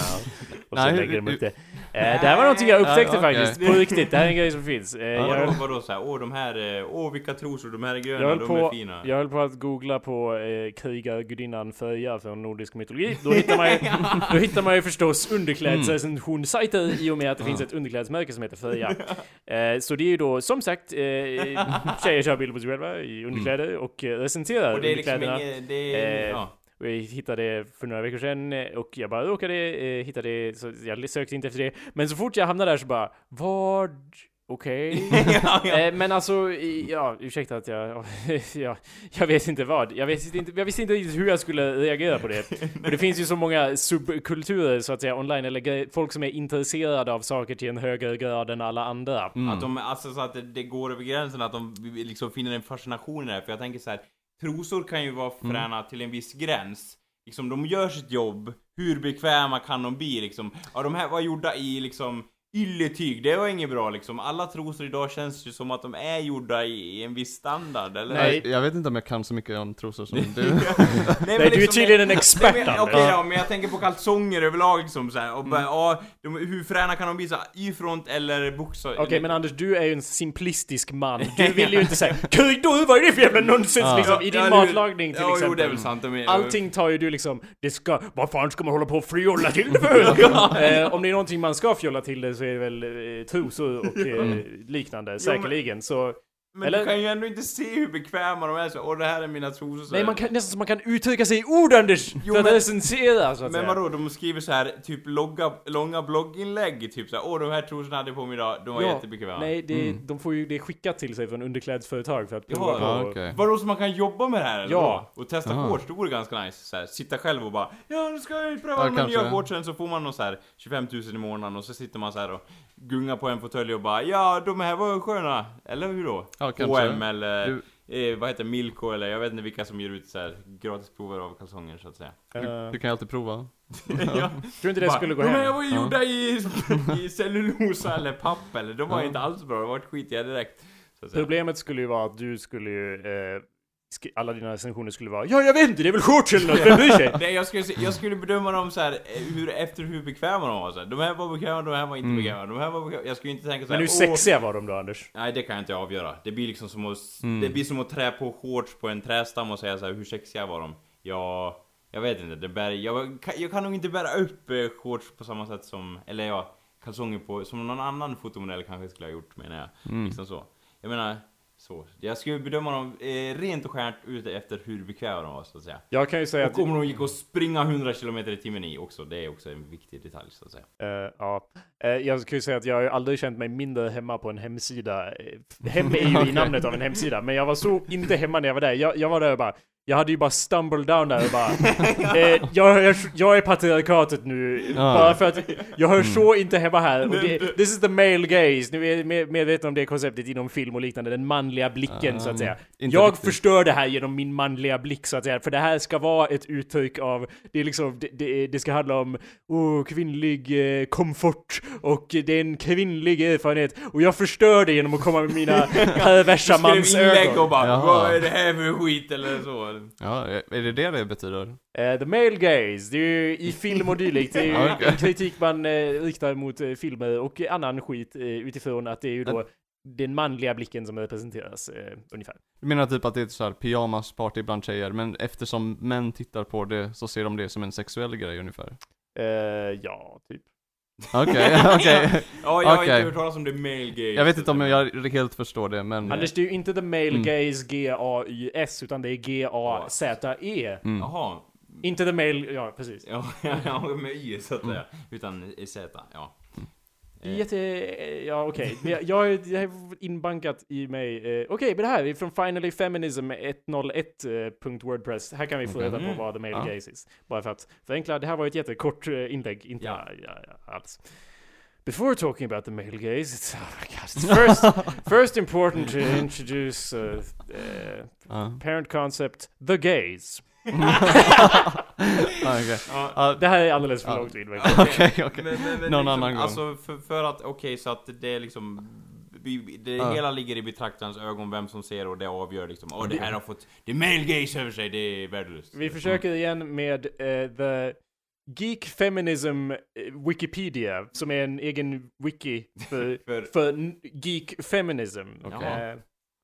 och så Nej, lägger de upp det. Eh, det här var någonting jag upptäckte faktiskt, på riktigt. Det här är en grej som finns. Eh, Ja, jag, Vadå, vadå såhär, åh de här, eh, åh vilka trosor, de här är gröna, de på, är fina. jag höll på att googla på eh, krigargudinnan Freja från nordisk mytologi. Då hittar man ju, då hittar man ju förstås underklädesrecensionssajter i och med att det finns ett underklädesmärke som heter Freja. Eh, så det är ju då som sagt eh, tjejer kör bilder på sig själva i underkläder och eh, recenserar Och det är liksom underkläderna. inget, det är, Eh, ja. Och jag hittade för några veckor sedan eh, och jag bara råkade eh, hitta det, så jag sökte inte efter det. Men så fort jag hamnade där så bara, vad Okej. ja, ja. Eh, Men alltså, ja, ursäkta att jag... Ja, jag vet inte vad. Jag, vet inte, jag visste inte riktigt hur jag skulle reagera på det. För det finns ju så många subkulturer så att säga online, eller folk som är intresserade av saker till en högre grad än alla andra. Mm. Att de, alltså så att det, det går över gränsen, att de liksom finner en fascination i det här. För jag tänker så här, trosor kan ju vara Mm. fräna till en viss gräns. Liksom, de gör sitt jobb, hur bekväma kan de bli liksom? Ja, de här var gjorda i liksom ylletyg, det var inget bra liksom. Alla trosor idag känns ju som att de är gjorda i en viss standard, eller? Nej. Jag, vet inte om jag kan så mycket om trosor som du. Nej, Nej, du är tydligen en expert, Nej, men. Okej då, men jag tänker på kalsonger överlag liksom så här, och Mm. bara, ja, de, hur fräna kan de bli så här, Y-front eller boxar? Okej, men Anders, du är ju en simplistisk man. Du vill ju inte säga kryddor, vad är det för jävla nonsens Ja. liksom, i din Ja, matlagning till ja, exempel. Jo, det är väl sant. Är, Allting tar ju du liksom, det ska, vad fan ska man hålla på och fjolla till det för? eh, om det är någonting man ska fjolla till det så är det väl eh, trosor och eh, liknande, säkerligen. Så, Men eller- du kan ju ändå inte se hur bekväma de är så, och det här är mina trosor så nej, man kan, nästan som man kan uttrycka sig i ord Anders! Jo, för att men- recensera så att Men säga. vadå, de skriver så här typ logga, långa blogginlägg, typ såhär Åh de här trosorna hade jag på mig idag, de var Ja, jättebekväma. Nej, det, Mm. de får ju det skickat till sig från underklädesföretag för att prova Jaha, på. ja, okej. Vadå, så man kan jobba med det här eller Ja. Och testa Aha. shorts, det vore ganska nice. Så här, sitta själv och bara Ja, nu ska jag pröva Ja, de här nya kanske. shortsen, så får man någon så här 25 000 i månaden och så sitter man så här och gungar på en fåtölj och bara Ja, de här var sköna, eller hur då? Ja. H&M eller Du- eh, vad heter Milko eller jag vet inte vilka som ger ut så här gratisprover av kalsonger så att säga. Eh, Du kan ju alltid prova. ja. tror inte det Bara, skulle gå de här hem. var ju Ja. gjorda i, i cellulosa eller papp eller, de var Ja. inte alls bra, de var skitiga direkt. Så att säga. Problemet skulle ju vara att du skulle ju, eh, alla dina recensioner skulle vara Ja, jag vet inte, det är väl shorts eller något, vem bryr sig? Nej, jag skulle, jag skulle bedöma dem så här, eh, hur, efter hur bekväma de var så här. De här var bekväma, de här var inte Mm. bekväma, de här var bekväma. Jag skulle inte tänka så Men här. hur "Åh." sexiga var de då Anders? Nej, det kan jag inte avgöra. Det blir liksom som att, Mm. det blir som att trä på shorts på en trästam och säga så här, hur sexiga var de? Ja, jag vet inte. Det bär, jag, kan, jag kan nog inte bära upp eh, shorts på samma sätt som, eller ja, kalsonger på, som någon annan fotomodell kanske skulle ha gjort menar jag. Mm. Liksom så. Jag menar, så. Jag skulle bedöma dem eh, rent och skärt ut efter hur bekväma de var så att säga. Jag kan ju säga Och att... om de gick och springa 100 km i timmen i också, det är också en viktig detalj så att säga. Eh, ja. Eh, jag skulle säga att jag har ju aldrig känt mig mindre hemma på en hemsida. Eh, Hem är ju i namnet av en hemsida, men jag var så inte hemma när jag var där. Jag, jag var där och bara, jag hade ju bara stumbled down där och bara, eh, jag, jag, jag är patriarkatet nu, Ja. bara för att jag hör så inte hemma här. Och det, this is the male gaze, nu är jag med- medveten om det konceptet inom film och liknande, den manliga blicken så att säga. inte Jag riktigt. förstör det här genom min manliga blick så att säga, för det här ska vara ett uttryck av, det är liksom, det, det, det ska handla om oh, kvinnlig eh, komfort och det är en kvinnlig erfarenhet och jag förstör det genom att komma med mina perversa Skrev inlägg och mansögon. bara Jaha. Vad är det här för skit eller så? Ja, är det det det betyder? Eh, the male gaze, det är ju i film och dylikt, det är ju okej. en kritik man eh, riktar mot eh, filmer och annan skit eh, utifrån att det är ju då den manliga blicken som representeras eh, ungefär. Du menar typ att det är ett så här pyjamasparty bland tjejer, men eftersom män tittar på det så ser de det som en sexuell grej ungefär? Eh, ja, typ. Okej, okej. Ja, jag har Okej. inte hört talas om det male gaze. Jag vet inte om jag helt förstår det, men... Anders, det är ju inte the male Mm. gaze G-A-Y-S, utan det är G-A-Z-E. Mm. Jaha. Inte the male, ja precis. Ja, ja, med y så att säga. Utan i z, ja. Eh, Jätte, ja okej. Men Jag, jag, jag är inbankat i mig. Eh, okej, men det här är från Finally Feminism 101.wordpress. Här kan vi få reda på Mm. vad the male Ja. gaze is. Bara för att förenkla, det här var ett jättekort eh, inlägg, inte Ja. ja. Ja, alls. Before talking about the male gaze, it's, oh my God, it's first, first important to introduce uh, uh, Ja. parent concept, the gaze. Ja, okej. Ja, Det här är alldeles för långt inlägg. Okej, okej. Men, men, men Någon liksom, annan gång. Alltså för, för att, okej så att det är liksom det hela ligger i betraktarens ögon vem som ser och det avgör liksom Åh det här har fått det är male gaze över sig, det är värdelöst Vi försöker igen med eh, the Geek Feminism eh, Wikipedia, som är en egen wiki för, För, för Geek Feminism. Jaha. Eh,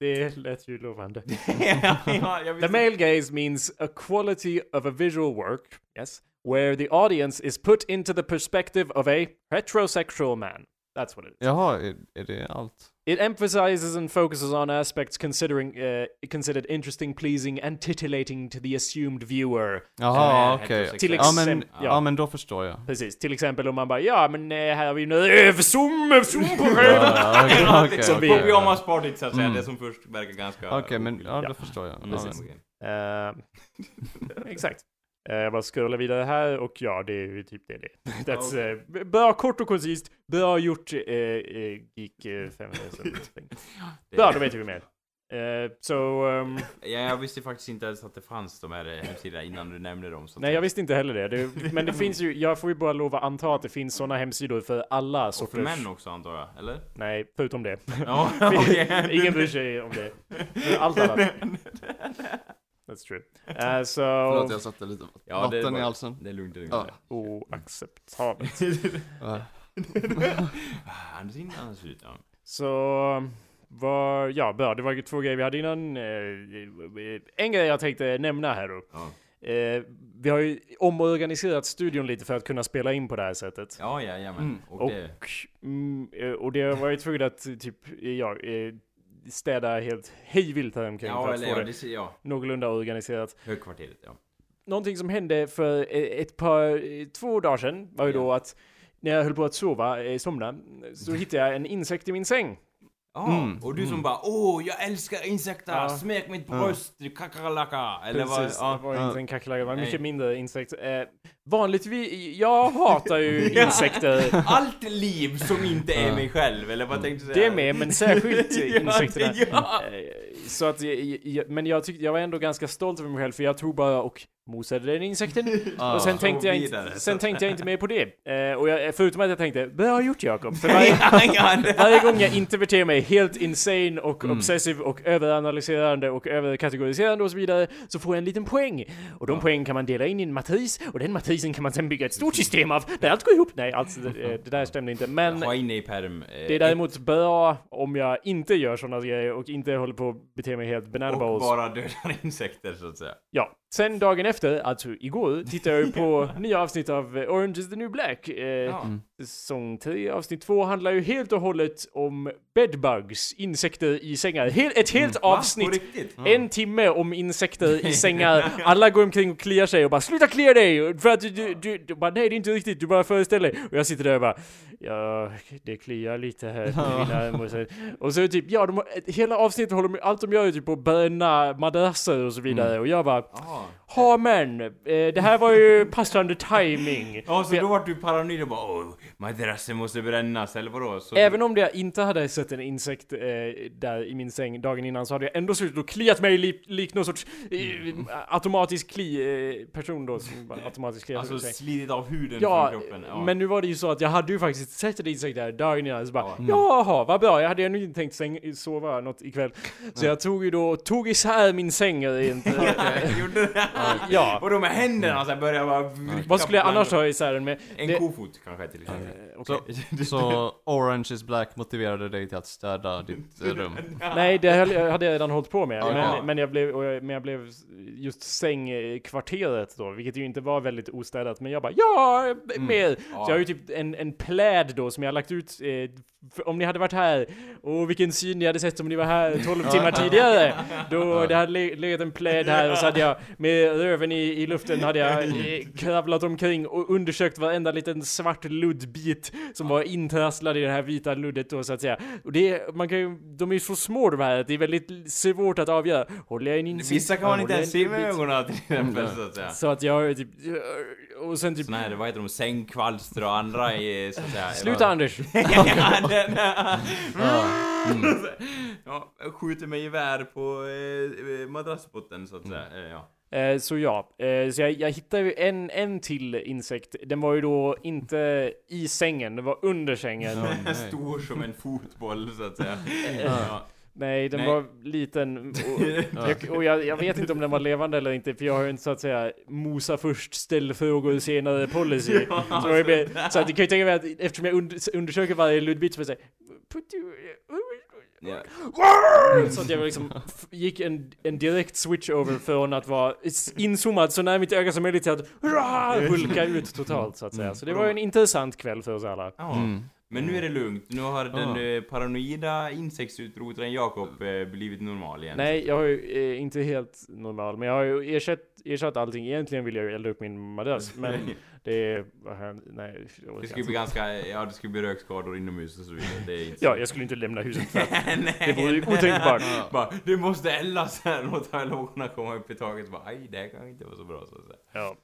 det lät ju lovande. ja, ja, The male gaze means a quality of a visual work, yes, where the audience is put into the perspective of a heterosexual man. That's what it is. Jaha, är, är det allt? It emphasizes and focuses on aspects considering uh, considered interesting, pleasing, and titillating to the assumed viewer. Jaha, Eh, okej. Till Ja men, exempel- ja. ja. men då förstår jag. Precis, till exempel om man bara ja men eh, här har vi nu överzoom, överzoom på röven. Ja, okej, Ja, okej, liksom okej. på pyjamaspartyt så att säga, Mm. det som först verkar ganska... Okej, men ja, Ja. då förstår jag. Ja, Precis. okej. Eh, exakt. Eh, Jag bara scrollar vidare här och ja, det är ju typ det det. That's, eh, bra, kort och koncist, bra gjort, eh, eh, Geek eh, Feminism. Det- Bra, då vet vi mer. Eh, så, ehm, Ja, jag visste faktiskt inte ens att det fanns de här eh, hemsidorna innan du nämnde dem. Så nej jag visste inte heller det. det. Men det finns ju, jag får ju bara lov att anta att det finns sådana hemsidor för alla Och för sorters... män också antar jag, eller? Nej, förutom det. Ja, okej. Ingen bryr sig om det. Allt annat. That's true. Eh, så, Förlåt, jag satte lite Ja, det är vatten i halsen. Det är lugnt, det är lugnt. Ja. oacceptabelt. Ja. Anders innan ser ut, ja. Så, var, ja bra, det var ju två grejer vi hade innan. Eh, En grej jag tänkte nämna här då. Ja, Eh, Vi har ju omorganiserat studion lite för att kunna spela in på det här sättet. ja jajamän. Mm. Och Och, det... mm, eh, och det var ju tvungen att typ, ja, städa helt hejvilt här omkring för Ja, att eller få ja, det det ser jag. någorlunda organiserat. Högkvarteret, ja. Någonting som hände för eh, ett par, eh, två dagar sedan var ju då att när jag höll på att sova, eh, somna, så hittade jag en insekt i min säng. Ja, Mm, och du som mm. bara åh, jag älskar insekter, Ja. smek mitt Ja. bröst, kakalaka, eller vad? Precis, Ja. det var Ja. inte en kackerlacka, det var en Nej. mycket mindre insekt. Eh, vanligtvis, jag hatar ju insekter. Allt liv som inte är mig själv, eller vad tänkte du Det säga? är med, men särskilt Ja, insekterna. det- ja. Eh, Så att, jag, jag, men jag tyckte, jag var ändå ganska stolt över mig själv för jag tog bara och mosade den insekten. Och sen tänkte, jag inte, sen tänkte jag inte mer på det. Eh, och jag, förutom att jag tänkte, bra gjort Jakob. För varje, det- varje gång jag inte beter mig helt insane och Mm. obsessiv och överanalyserande och överkategoriserande och så vidare så får jag en liten poäng. Och de Ja. poäng kan man dela in i en matris och den matrisen kan man sen bygga ett stort system av där allt går ihop. Nej, alltså, det, eh, det där stämde inte. Men Ha inne i perm. eh, det är däremot bra om jag inte gör sådana grejer och inte håller på att bete mig helt banana och bara dödar insekter så att säga. Ja, sen dagen efter, alltså igår, tittade jag på nya avsnitt av eh, Orange is the new black. Eh, Ja. Mm. Säsong 3, avsnitt 2 handlar ju helt och hållet om bedbugs, insekter i sängar. Hel, ett helt Va? På avsnitt, riktigt? en timme om insekter i sängar. Alla går omkring och kliar sig och bara 'Sluta klia dig!' För att du, du, du, du bara 'Nej det är inte riktigt, du bara föreställer dig' Och jag sitter där och bara 'Ja, det kliar lite här på mina arm' och så, och så typ, ja de, hela avsnittet håller allt de gör är typ att bränna madrasser och så vidare. Och jag bara Ja. Ja men, eh, det här var ju passande timing. Ja, så då vart du paranoid och bara åh, madrassen måste brännas, eller vadå? Så Även om jag inte hade sett en insekt eh, där i min säng dagen innan så hade jag ändå suttit och kliat mig li, någon sorts eh, automatisk kli-person då som bara automatiskt kliar Alltså slidit av huden Ja, från kroppen. Ja. men nu var det ju så att jag hade ju faktiskt sett en insekt där dagen innan, så bara Ja. Mm. Jaha, vad bra, jag hade ännu inte tänkt säng, sova något ikväll. Så jag tog ju då, tog isär min säng rent. eh, Gjorde det? Ja. Och de med händerna så här började bara Vad skulle jag annars ha isär den med? En Det- kofot kanske till exempel. Eh, okej. Så, så Orange is Black motiverade dig till att städa ditt eh, rum? Nej, det höll- jag hade jag redan hållit på med. Okej. Men, men, jag blev, och jag, men jag blev just sängkvarteret då, vilket ju inte var väldigt ostädat. Men jag bara ja, Mm. mer! Ja. Så jag har ju typ en, en pläd då som jag har lagt ut eh, om ni hade varit här och vilken syn ni hade sett om ni var här 12 timmar tidigare. Då det hade le- legat en pläd här och så hade jag med röven i, i luften hade jag eh, kravlat omkring och undersökt varenda liten svart luddbit som var intrasslad i det här vita luddet då så att säga. Och det, man kan ju, de är ju så små de här att det är väldigt svårt att avgöra. Håller jag en insekt? Vissa kan man inte Håller jag ens en se med luddbit? ögonen till exempel Mm. så att säga. Så att jag har typ, och sen typ, Såna här, vad heter de, sängkvalster och andra i, så att säga. sluta Anders! ja, den, ja. Mm. skjuter mig gevär på eh, madrassbotten så att säga. Eh, ja. Eh, så ja, eh, så jag, jag hittade ju en, en till insekt. Den var ju då inte i sängen, den var under sängen. Ja. Stor som en fotboll så att säga. Ja. Nej, den Nej. var liten. Och, jag, och jag, jag vet inte om den var levande eller inte, för jag har ju inte så att säga mosa först, ställ frågor senare policy. Så, blev, så att, du kan ju tänka mig att eftersom jag und, undersöker varje luddbit så vill jag säga Ja. Så att jag liksom gick en, en direkt switch over från att vara inzoomad så nära mitt öga som möjligt till att hulka ut totalt så att säga. Så det var ju en intressant kväll för oss alla. Ja. Mm. Men nu är det lugnt. Nu har den Ah. eh, paranoida insektsutbrottaren Jakob eh, blivit normal igen. Nej, jag har ju eh, inte helt normal, men jag har ju ersatt, ersatt allting. Egentligen vill jag ju elda upp min madrass, men det är... Nej, Det skulle bli ganska, ja det skulle bli rökskador inomhus och så vidare. Det är inte Ja, jag skulle inte lämna huset för Nej. det vore ju otänkbart. Bara, det måste eldas här, låta lågorna komma upp i taget. Så bara, aj, det här kan inte vara så bra så att säga. Ja.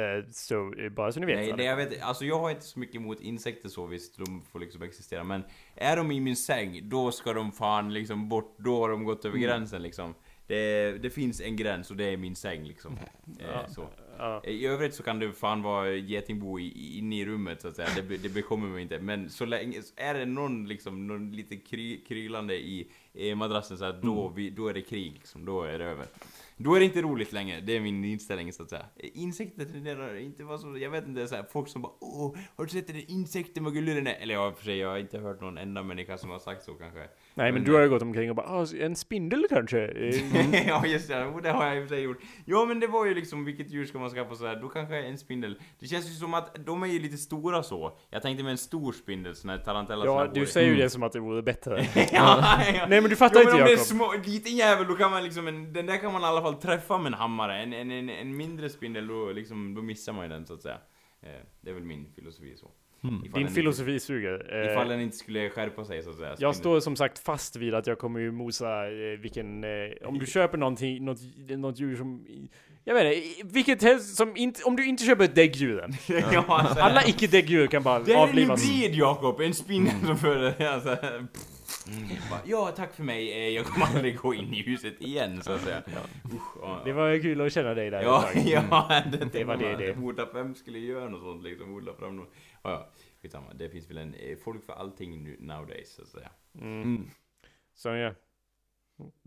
Eh, så eh, bara så ni vet. Nej, det jag vet, alltså jag har inte så mycket emot insekter så visst, de får liksom existera. Men är de i min säng, då ska de fan liksom bort, då har de gått över gränsen liksom. Det, det finns en gräns och det är min säng liksom. Eh, så. Ja. I övrigt så kan det fan vara getingbo inne i rummet så att säga, det, det bekommer mig inte. Men så länge, är det någon liksom, någon lite kry, krylande i, i madrassen så att då, vi, då är det krig liksom, då är det över. Då är det inte roligt längre, det är min inställning så att säga. Insekter tenderar inte vara så, jag vet inte, så här, folk som bara åh, har du sett den insekten, vad gullig den är? Eller ja, för sig, jag har inte hört någon enda människa som har sagt så kanske. Nej, men Men- du har ju gått omkring och bara ah, en spindel kanske? Ja just det, det har jag i och för sig gjort. Ja men det var ju liksom, vilket djur ska man skaffa så här? Då kanske en spindel. Det känns ju som att de är ju lite stora så. Jag tänkte med en stor spindel, sån här tarantella Ja, du säger ju det som att det vore bättre. ja, ja. Nej, men du fattar jo, men inte om det är små, liten jävel då kan man liksom, en, den där kan man i alla fall träffa med en hammare. En, en, en, en mindre spindel då liksom, då missar man ju den så att säga. Eh, det är väl min filosofi så. Ifall Din filosofi suger. Inte, Eh, ifall den inte skulle skärpa sig så att säga. Jag Spindel. står som sagt fast vid att jag kommer ju mosa eh, vilken... Eh, om du köper någonting, något, något djur som... Jag vet inte, vilket helst som inte... Om du inte köper ett däggdjur än. ja, alltså, Alla icke-däggdjur kan bara Det är en avlivas. hybrid Jakob, en spindel som föder alltså, bara, Ja, tack för mig, eh, jag kommer aldrig gå in i huset igen så att säga. Usch, ja. Det var kul att känna dig där Ja, ja, det, Det var det, det. Odla, vem skulle göra något sånt liksom? Odla fram något. Ja, ja. Skitsamma, det finns väl en eh, folk för allting nu nowadays så att säga. Mm. Så ja.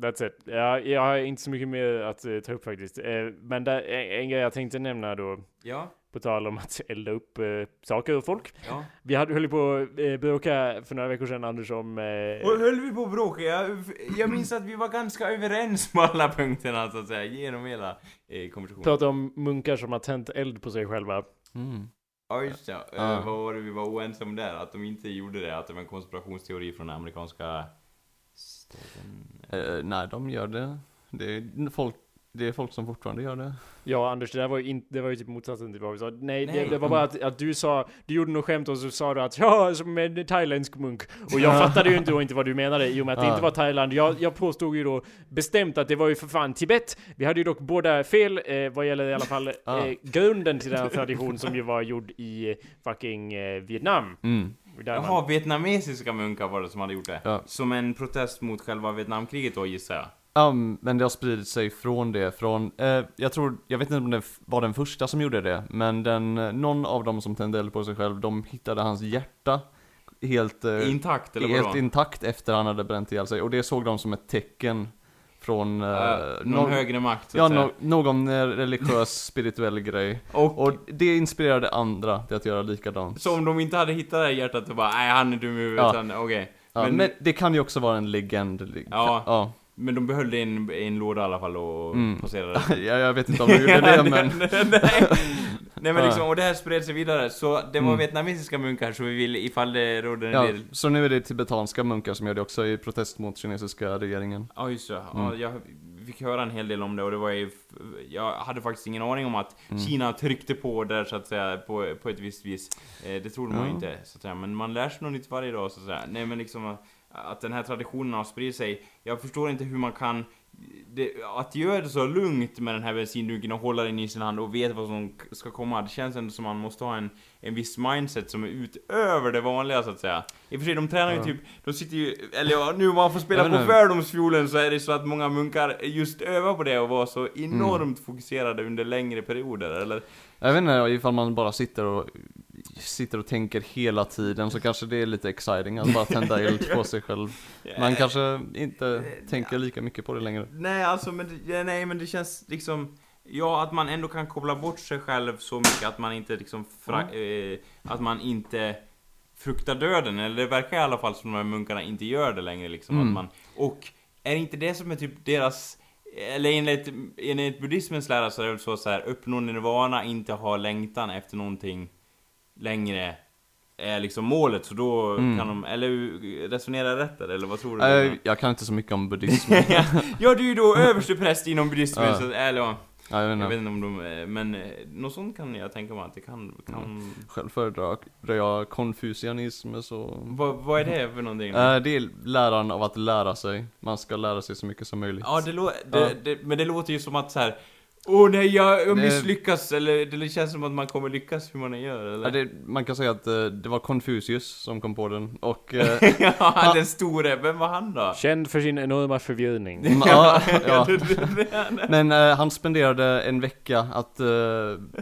That's it. Ja, jag har inte så mycket mer att eh, ta upp faktiskt. Eh, men där, en, en grej jag tänkte nämna då, Ja, på tal om att elda upp eh, saker och folk. ja. Vi hade, höll på att eh, bråka för några veckor sedan Anders om... Eh, Och höll vi på att bråka? Jag, jag minns att vi var ganska överens på alla punkterna så att säga, genom hela eh, konversationen. prata om munkar som har tänt eld på sig själva. Mm. Ja just Ja. Eh, vad var det vi var oense om där? Att de inte gjorde det, att det var en konspirationsteori från amerikanska staten? Eh, nej, de gör det. Det är, folk, det är folk som fortfarande gör det. Ja Anders, det där var ju, inte, det var ju typ motsatsen till vad vi sa. Nej, Nej. Det, det var bara att, att du sa, du gjorde något skämt och så sa du att ja, som en thailändsk munk. Och jag fattade ju inte då inte vad du menade i och med att det Ja. inte var Thailand. Jag, jag påstod ju då bestämt att det var ju för fan Tibet. Vi hade ju dock båda fel eh, vad gäller i alla fall Ja. eh, grunden till den tradition som ju var gjord i fucking eh, Vietnam. Mm. Där man- Jaha, vietnamesiska munkar var det som hade gjort det? Ja. Som en protest mot själva Vietnamkriget då gissar jag? Ja, men det har spridit sig från det, från, eh, jag tror, jag vet inte om det var den första som gjorde det, men den, eh, någon av dem som tände eld på sig själv, de hittade hans hjärta helt, eh, Intakt eller helt intakt efter han hade bränt ihjäl sig, och det såg de som ett tecken från, Uh, någon någon- högre makt Ja, no, någon eh, religiös, spirituell grej. Och, Och det inspirerade andra till att göra likadant. så om de inte hade hittat det här hjärtat så bara, nej han är dum i huvudet, Ja. okej. Ja, men, men, det kan ju också vara en legend. Ja. ja. Men de behöll det i en, i en låda i alla fall och Mm. passerade ja, jag vet inte om de gjorde det, men... nej, nej men liksom, och det här spred sig vidare, så det var Mm. vietnamesiska munkar så vi vill, ifall det rådde en Ja, del så nu är det tibetanska munkar som gör det också i protest mot kinesiska regeringen. Ja just det, ja, Mm. jag fick höra en hel del om det och det var ju, jag hade faktiskt ingen aning om att Mm. Kina tryckte på där så att säga på, på ett visst vis. Eh, det trodde man ju inte så att säga, men man lär sig något nytt varje dag så att säga. Nej men liksom att den här traditionen har spridit sig. Jag förstår inte hur man kan det, att göra det så lugnt med den här bensindunken och hålla den i sin hand och veta vad som ska komma. Det känns ändå som man måste ha en, en viss mindset som är utöver det vanliga så att säga. I och för sig, de tränar ju Ja. typ, de sitter ju, eller ja, nu om man får spela på fördomsfiolen så är det så att många munkar just övar på det och var så enormt fokuserade under längre perioder, eller? Jag vet inte ifall man bara sitter och sitter och tänker hela tiden så kanske det är lite exciting att bara tända eld på sig själv. Man kanske inte tänker lika mycket på det längre. Nej, alltså men det, nej, men det känns liksom... Ja, att man ändå kan koppla bort sig själv så mycket att man inte liksom... Fra, eh, att man inte fruktar döden, eller det verkar i alla fall som de här munkarna inte gör det längre liksom. Mm. Att man, och är inte det som är typ deras... Eller enligt, enligt buddhismens lära så är det väl så, så här, uppnå nirvana, inte ha längtan efter någonting längre är liksom målet, så då Mm. kan de, eller resonera rätt där, eller vad tror du? Eh, jag kan inte så mycket om buddhism. ja, du är ju då överste präst inom buddhismen, så, eller ja, Ja, jag vet jag vet inte om de, men eh, något sånt kan jag tänka mig att det kan, kan Själv föredrar jag konfucianism så... vad, vad är det för någonting? Eh, det är läran av att lära sig. Man ska lära sig så mycket som möjligt. Ja, det lå- det. Det, men det låter ju som att så här. Åh nej, jag, jag Det- misslyckas, eller det känns som att man kommer lyckas hur man än gör, eller? Ja, det, man kan säga att eh, det var Confucius som kom på den och... eh, ja, den store, vem var han då? Känd för sin enorma förvirring. ja, ja. Men eh, han spenderade en vecka att, eh,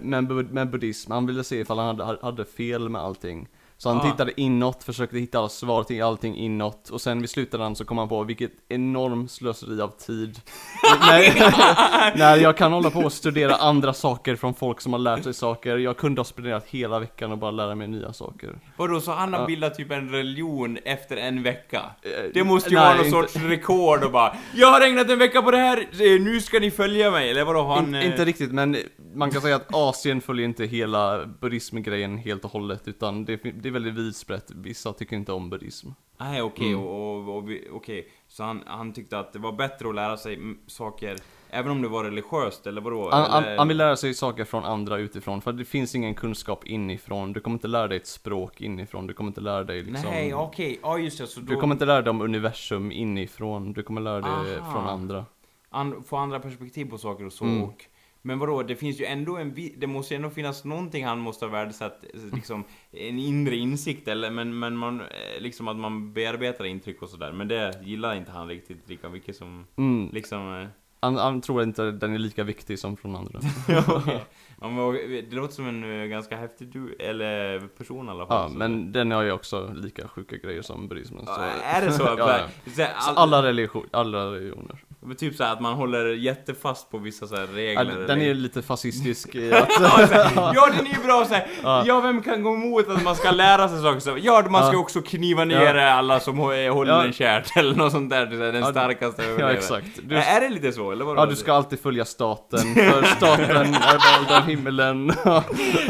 med, med buddhism, han ville se ifall han hade, hade fel med allting. Så han Ah. tittade inåt, försökte hitta alla svar till allting inåt och sen vid slutändan så kom han på vilket enormt slöseri av tid. när, när jag kan hålla på och studera andra saker från folk som har lärt sig saker, jag kunde ha spenderat hela veckan och bara lära mig nya saker. Vadå, så han har Ja. bildat typ en religion efter en vecka? Eh, Det måste ju nej, vara någon inte- sorts rekord och bara Jag har ägnat en vecka på det här, eh, nu ska ni följa mig, eller vadå, han... In, eh, inte riktigt, men man kan säga att Asien följer inte hela buddhismgrejen helt och hållet, utan det, fin- det är väldigt vidsprätt. Vissa tycker inte om buddhism. Nej, okej, Mm. och, och, okej. Så han, han tyckte att det var bättre att lära sig saker, även om det var religiöst, eller vadå? Han, han, eller... han vill lära sig saker från andra utifrån, för det finns ingen kunskap inifrån. Du kommer inte lära dig ett språk inifrån, du kommer inte lära dig liksom... Nej, okej, ja just det, så då... Du kommer inte lära dig om universum inifrån, du kommer lära dig Aha. från andra. an, få andra perspektiv på saker och så Mm. och men vadå, det finns ju ändå en det måste ju ändå finnas någonting han måste ha värdesatt, eh, liksom en inre insikt eller men, men man, eh, liksom att man bearbetar intryck och sådär, men det gillar inte han riktigt lika mycket som, Mm. liksom, eh, Han, han tror inte den är lika viktig som från andra. ja, men, det låter som en ganska häftig du, eller person i alla fall. Ja, men den har ju också lika sjuka grejer som buddhismen. Ja, är det så? ja, ja. Alla, religion, alla religioner. Men typ så här att man håller jättefast på vissa så här Ja, regler. den är ju lite fascistisk i att... Ja, ja den är ju bra såhär, Ja. ja. vem kan gå emot att man ska lära sig saker så, Ja man ska Ja. också kniva ner alla som hå- håller Ja. en kärt eller något sånt där, den Ja, starkaste Ja, överlever. exakt. Du, Är det lite så eller vadå? ja, du ska alltid följa staten, för staten är vald av himmelen.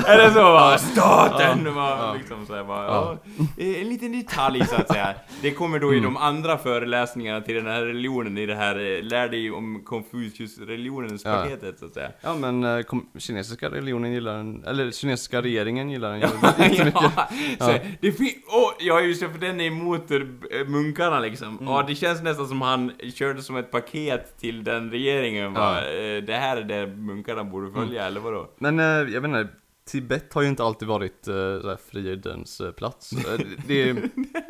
Är det så va? Staten! Ja. Ja. Liksom så här, bara, Ja. ja. Eh, En liten detalj så att säga. Det kommer då i Mm. de andra föreläsningarna till den här religionen, i det här eh, Lär dig om Confucius-religionens Ja. paketet så att säga. Ja men eh, kinesiska religionen gillar den, eller kinesiska regeringen gillar den jättemycket. ja, så, det oh, ja just det, för den är emot munkarna liksom. Mm. Ja, det känns nästan som han körde som ett paket till den regeringen va? Ja. Mm. Eh, Det här är det munkarna borde följa, eller vadå? Men eh, jag inte, Tibet har ju inte alltid varit eh, plats. Eh, det,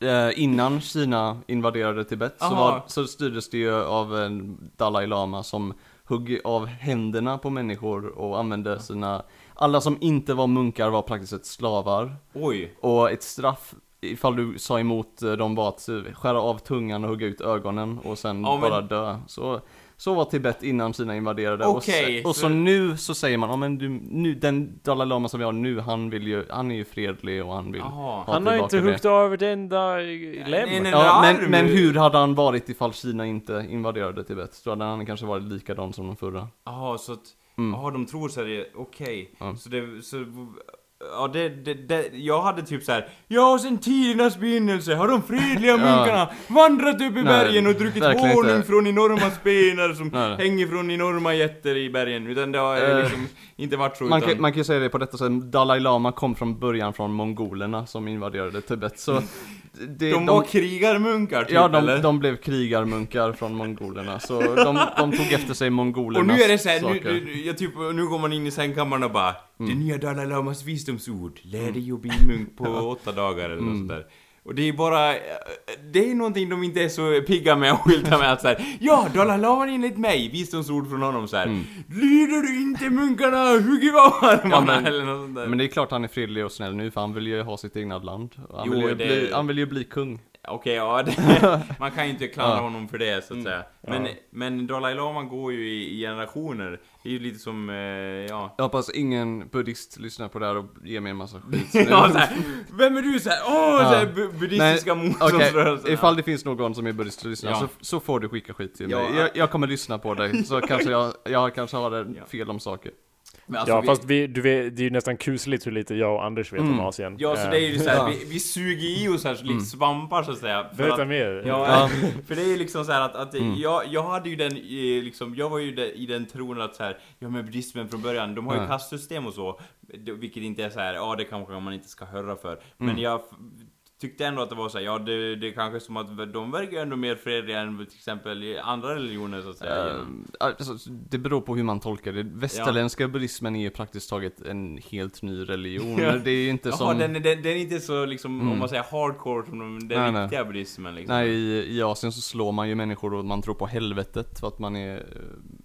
eh, innan Kina invaderade Tibet så, var, så styrdes det ju av en Dalai Lama som hugg av händerna på människor och använde sina, alla som inte var munkar var praktiskt sett slavar. Oj. Och ett straff ifall du sa emot eh, dem var att skära av tungan och hugga ut ögonen och sen Ja, men- bara dö. Så, så var Tibet innan Kina invaderade. Okej, och, så, och så så- nu så säger man, ja men du, nu, den Dalai Lama som vi har nu, han vill ju, han är ju fredlig och han vill ha Han har inte huggit av ett enda lem. Ja, en men, men hur hade han varit ifall Kina inte invaderade Tibet? Då hade han kanske varit likadan som de förra. Jaha, så att... Mm. Jaha, de tror så här, okej. Ja. Så det, så... Ja, det, det, det, jag hade typ så här. Ja, sen tidernas begynnelse har de fredliga munkarna vandrat upp i Nej, bergen och druckit verkligen honung inte. från enorma spenar som Nej. hänger från enorma jätter i bergen. Utan det har Eh, liksom inte varit så, Man utan... kan, man kan ju säga det på detta sätt, Dalai Lama kom från början från mongolerna som invaderade Tibet, så det, de var krigarmunkar typ, Ja, de, eller? de blev krigarmunkar från mongolerna, så de, de tog efter sig mongolernas Och nu är det såhär, nu, jag typ, nu går man in i sängkammaren och bara Mm. Det nya Dalai Lamas visdomsord, lär dig att bli munk på åtta dagar eller något Mm. sånt där. Och det är bara, eh, det är någonting de inte är så pigga med att skylta med att såhär Ja, Dalai Lama enligt mig, visdomsord från honom såhär Mm. Lyder du inte munkarna, hugg av armarna Ja, men- eller något sånt där. Men det är klart han är fredlig och snäll nu, för han vill ju ha sitt egna land. Han, Jo, vill, ju det- bli, han vill ju bli kung. Okej, ja, det, man kan ju inte klandra Ja. Mm. honom för det så att säga. Men, Ja. men Dalai Lama går ju i, i generationer. Det är ju lite som, eh, ja Jag hoppas ingen buddhist lyssnar på det här och ger mig en massa skit. ja, så här, vem är du såhär? Åh, Ja. så här, bu- buddhistiska Okej, motståndsrörelser. ifall det finns någon som är buddhist och lyssnar Ja. så, så får du skicka skit till Ja. mig. Jag, jag kommer lyssna på dig, så kanske jag, jag kanske har Ja. fel om saker. Alltså, ja, vi- fast vi, du vet, det är ju nästan kusligt hur lite jag och Anders vet om Mm. Asien. Ja, så det är ju såhär, Ja. vi, vi suger i oss här likt svampar så att säga. För Berätta att, mer. Ja, Ja. för det är ju liksom så här att, att Mm. jag, jag hade ju den, liksom, jag var ju de, i den tron att så här, ja men buddhismen från början, de har ju kastsystem och så, vilket inte är så här, ja det kanske man inte ska höra för. Men Mm. jag tyckte ändå att det var så här, ja det, det är kanske som att de verkar ändå mer fredliga än till exempel i andra religioner så att säga. Eh, alltså, det beror på hur man tolkar det. Västerländska buddhismen är ju praktiskt taget en helt ny religion. Ja. Det är ju inte Jaha, som... den, den, den är inte så liksom, Mm. om man säger hardcore som de, den Nej, nej. riktiga buddhismen liksom. Nej, i, i Asien så slår man ju människor och man tror på helvetet för att man är, eh,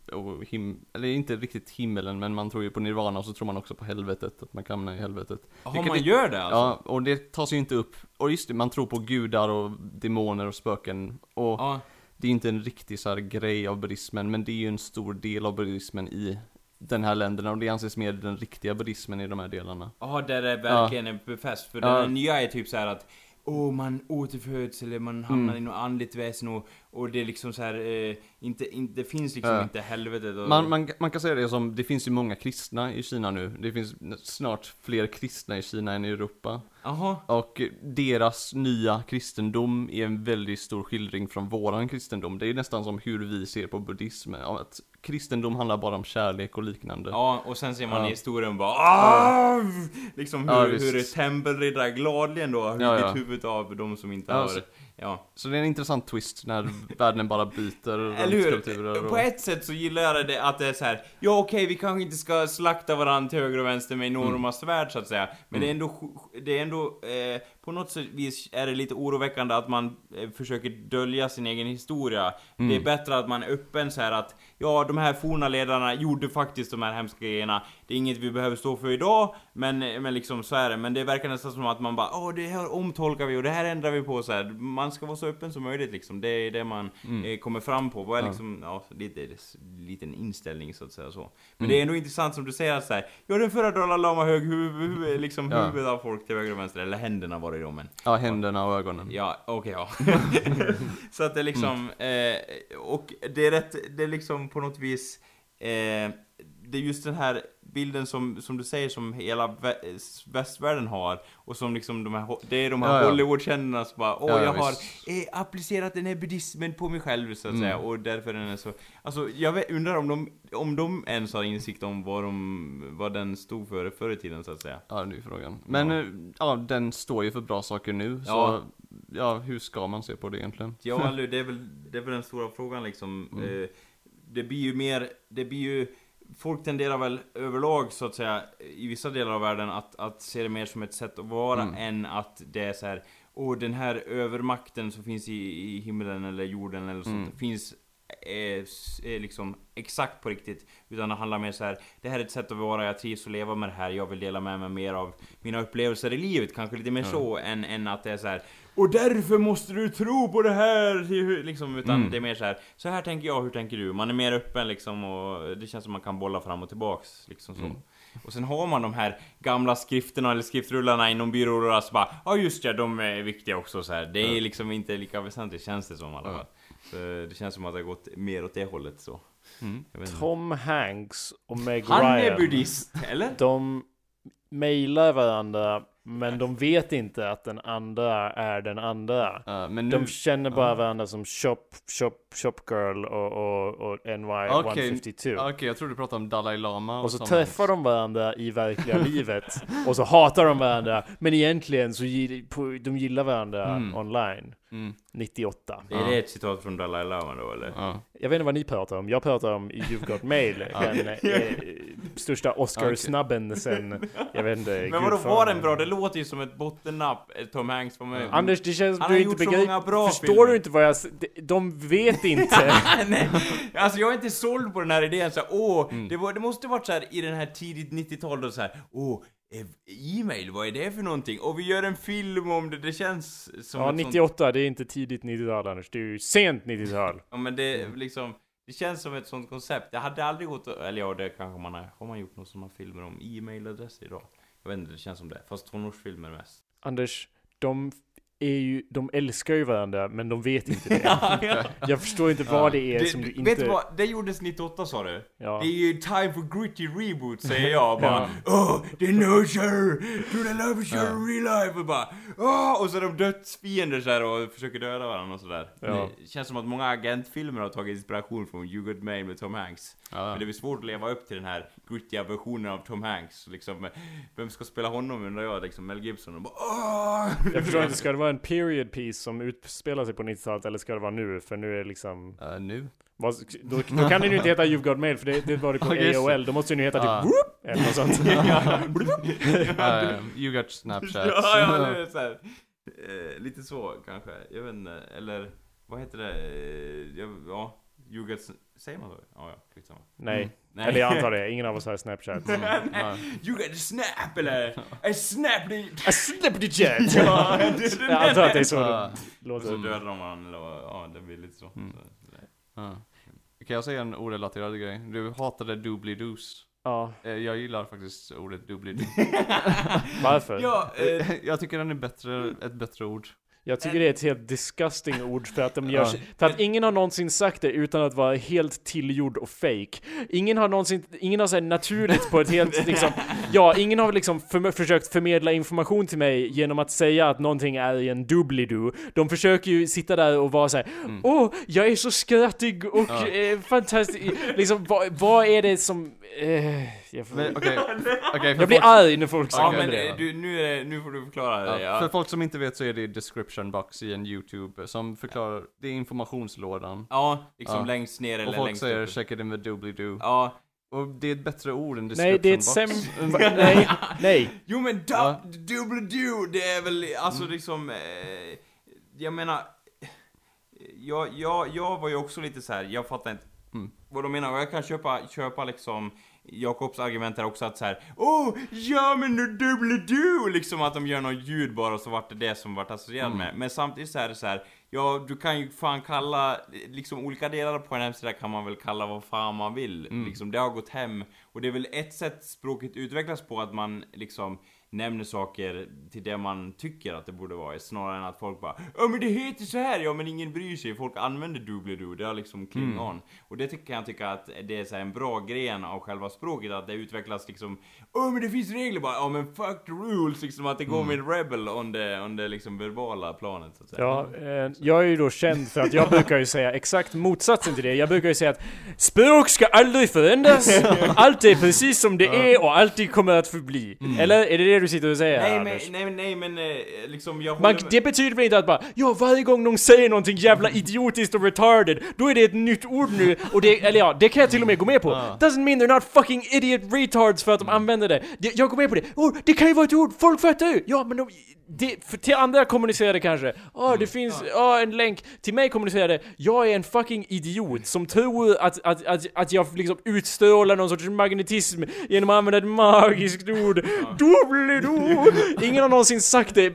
och him, eller inte riktigt himmelen, men man tror ju på nirvana och så tror man också på helvetet, att man kan hamna i helvetet. Jaha, man det- gör det alltså? Ja, och det tas ju inte upp, och just det, man tror på gudar och demoner och spöken, och Ja. det är inte en riktig så grej av buddhismen, men det är ju en stor del av buddhismen i den här länderna, och det anses mer den riktiga buddhismen i de här delarna. Ja, där det verkligen är befäst. För Ja. den nya är typ så att Åh, man återföds eller man hamnar Mm. i något andligt väsen och, och det är liksom så här, eh, inte, inte, det finns liksom Ja. inte helvetet och... Man, man, man kan säga det som, det finns ju många kristna i Kina nu. Det finns snart fler kristna i Kina än i Europa. Jaha. Och deras nya kristendom är en väldigt stor skildring från våran kristendom. Det är nästan som hur vi ser på buddhism. Att kristendom handlar bara om kärlek och liknande. Ja, och sen ser man Ja. i historien bara ah! Liksom hur, Ja, hur tempelriddare gladeligen då har huggit Ja, ja. huvudet av de som inte Ja, har... så- Ja. Så det är en intressant twist när världen bara byter Eller hur? skulpturer och... På ett sätt så gillar jag det att det är så här. ja okej vi kanske inte ska slakta varandra till höger och vänster med enorma Mm. svärd så att säga. Men det är ändå, det är ändå, eh, på något sätt vis är det lite oroväckande att man eh, försöker dölja sin egen historia. Mm. Det är bättre att man är öppen så här att, ja de här forna ledarna gjorde faktiskt de här hemska grejerna. Det är inget vi behöver stå för idag, men, men liksom så är det. Men det verkar nästan som att man bara, åh det här omtolkar vi och det här ändrar vi på så här. Man ska vara så öppen som möjligt liksom. Det är det man eh, kommer fram på. Vad är Mm. Liksom, ja, lite, liten inställning så att säga så. Men Mm. det är ändå intressant som du säger att så här, ja den förra Dalai Lama högg huvud, huvud, liksom Ja. huvudet av folk till höger och vänster, eller händerna var det då men. Ja, händerna och ögonen. Ja, okej ja. så att det är liksom, Mm. eh, och det är rätt, det är liksom på något vis, eh, det är just den här bilden som, som du säger som hela vä- västvärlden har och som liksom de här, det är de här Ja, ja. Hollywoodkändisarna som bara åh Ja, ja, jag har eh, applicerat den här buddhismen på mig själv så att Mm. säga och därför är den så, alltså jag vet, undrar om de, om de ens har insikt om vad de, vad den stod för förr i tiden så att säga. Ja, det är frågan. Men Ja. ja. ja, den står ju för bra saker nu, så ja, hur ska man se på det egentligen? Ja, det är väl, det är väl den stora frågan liksom. Mm. Eh, det blir ju mer, det blir ju Folk tenderar väl överlag så att säga i vissa delar av världen att, att se det mer som ett sätt att vara Mm. än att det är så här. Och den här övermakten som finns i, i himlen eller jorden eller sånt Mm. finns är, är liksom exakt på riktigt. Utan det handlar mer så här. Det här är ett sätt att vara, jag trivs att leva med det här, jag vill dela med mig mer av mina upplevelser i livet. Kanske lite mer Ja. så än, än att det är så här. Och därför måste du tro på det här! Liksom, utan Mm. det är mer så här. Så här tänker jag, hur tänker du? Man är mer öppen liksom och det känns som man kan bolla fram och tillbaks. Liksom så. Mm. Och sen har man de här gamla skrifterna eller skriftrullarna inom byråer och så bara Ja just ja, de är viktiga också så här. Det är Ja. liksom inte lika väsentligt känns det som i alla fall. Så det känns som att det har gått mer åt det hållet så. Mm. Tom Hanks och Meg Han är Ryan. buddhist, eller? De mailar varandra, men de vet inte att den andra är den andra. Men nu... De känner bara ja. varandra som Shop, Shop, Shop Girl och, och, och NY152. Okej, jag tror du pratade om Dalai Lama Och så Tom träffar de varandra i verkliga livet Och så hatar de varandra Men egentligen så gill, på, de gillar varandra Mm. online Mm. 98 Är Ja. det ett citat från Dalai Lama då eller? Ja. Jag vet inte vad ni pratar om, jag pratar om You've Got Mail Den eh, största Oscar-snabben sen, jag vet inte, Men vadå, var den bra? Det låter ju som ett bottennapp, eh, Tom Hanks var med. Anders, det känns som du inte begriper Förstår filmer. du inte vad jag de- vet inte Nej, alltså jag är inte såld på den här idén så här, åh, Mm. det, var, det måste varit så här i den här tidigt 90-talet så här, åh, e-mail, vad är det för någonting? Och vi gör en film om det, det känns som Ja, ett sånt, 98, det är inte tidigt 90-tal Anders, det är ju sent 90-tal Ja men det liksom, det känns som ett sånt koncept. Det hade aldrig gått att, eller ja det kanske man har, har man gjort några sådana filmer om e-mailadresser idag? Jag vet inte, det känns som det. Fast tonårsfilmer mest. Anders, de är ju, de älskar ju varandra men de vet inte det. Jag förstår inte vad det är Det, som du inte... Vet du vad? Det gjordes 98 sa du? Ja. Det är ju time for gritty reboot säger jag bara Åh, det är no sir! Do the love each other in real life? Och bara Åh! Och så är de dödsfiender så här och försöker döda varandra och sådär. Ja. Det känns som att många agentfilmer har tagit inspiration från You Got Mail med Tom Hanks. Ja. Men det blir svårt att leva upp till den här grittiga versionen av Tom Hanks. Liksom, vem ska spela honom undrar jag, liksom Mel Gibson och bara Åh! Jag förstår inte, ska det vara en period piece som utspelar sig på 90-talet eller ska det vara nu? För nu är det liksom... Eh, nu? Vad, då, då kan den ju inte heta You've Got Mail för det, det var det på Ja, det. AOL. Då måste den ju heta Ja. typ Whoop! Eller något sånt. Eh, you got Snapchat. Ja, ja, det är så här. Eh, lite så kanske, jag vet inte, eller vad heter det? Eh, jag, ja, got, säger man så? Ja, ja, skitsamma. Nej. Nej. Eller jag antar det. Ingen av oss har Snapchat. Ja. You got a snap eller? A snap the... I slipped the jet! Ja, det- det- Jag antar att det är så Ja. det Och så låter. dödar de varandra, ja det blir lite så. Mm. så Ja. Kan jag säga en orelaterad grej? Du hatade doobly-doos. Ja. Eh, Jag gillar faktiskt ordet doobly-doo. Varför? Ja, eh, Jag tycker den är bättre, ett bättre ord. Jag tycker det är ett helt disgusting ord för att de gör sig- För att ingen har någonsin sagt det utan att vara helt tillgjord och fake. Ingen har någonsin, ingen har sagt naturligt på ett helt liksom, ja, ingen har liksom för, försökt förmedla information till mig genom att säga att någonting är i en doobly-doo. De försöker ju sitta där och vara såhär, åh, jag är så skrattig och Ja. eh, fantastisk. Liksom, vad, vad är det som, eh, jag, får, Men okej, för jag blir folk- arg när folk ja säger men det. eh, du, nu, är det, nu får du förklara det. Ja, för Ja. folk som inte vet så är det description box i en YouTube som förklarar, det är informationslådan. Ja, liksom Ja. längst ner eller Och folk längst säger upp. check it in with doobly-doo. Ja, Och det är ett bättre ord än description Nej, det är ett box. sämre... Nej, nej. Jo men Ja. double do, det är väl alltså liksom, eh, jag menar, jag, jag, jag var ju också lite så här. jag fattar inte Mm. vad de menar, och jag kan köpa, köpa liksom Jakobs argument här också att så här, åh, ja men nu double do, liksom att de gör något ljud bara så vart det det som vart associerat Mm. med. Men samtidigt så är det så här, ja du kan ju fan kalla, liksom olika delar på en hemsida kan man väl kalla vad fan man vill. Mm. Liksom, det har gått hem. Och det är väl ett sätt språket utvecklas på att man liksom nämner saker till det man tycker att det borde vara snarare än att folk bara Ja men det heter så här, ja men ingen bryr sig, folk använder doobly-doo, det har liksom kling Mm. Och det tycker jag tycka att det är så en bra gren av själva språket, att det utvecklas liksom Ja men det finns regler bara, ja men fuck the rules, liksom att det går Mm. med rebel on det, on det liksom verbala planet så att säga. Ja, eh, jag är ju då känd för att jag brukar ju säga exakt motsatsen till det. Jag brukar ju säga att språk ska aldrig förändras. Allt är precis som det är och alltid kommer att förbli. Eller är det det du sitter och säger Nej men, Anders? nej, nej men eh, liksom jag Man, håller med- det betyder väl inte att bara ja varje gång någon säger någonting jävla idiotiskt och retarded då är det ett nytt ord nu och det, eller ja, det kan jag till och med gå med på. Ja. Doesn't mean they're not fucking idiot retards för att de använder det. det. Jag går med på det. Oh, det kan ju vara ett ord, folk fattar ju! Ja men de, det, för till andra kommunicerar det kanske. Ja det finns, ja en länk. Till mig kommunicerar det, jag är en fucking idiot som tror att, att, att, att jag liksom utstrålar någon sorts magnetism genom att använda ett magiskt ord. Doobly-doo! Ingen har någonsin sagt det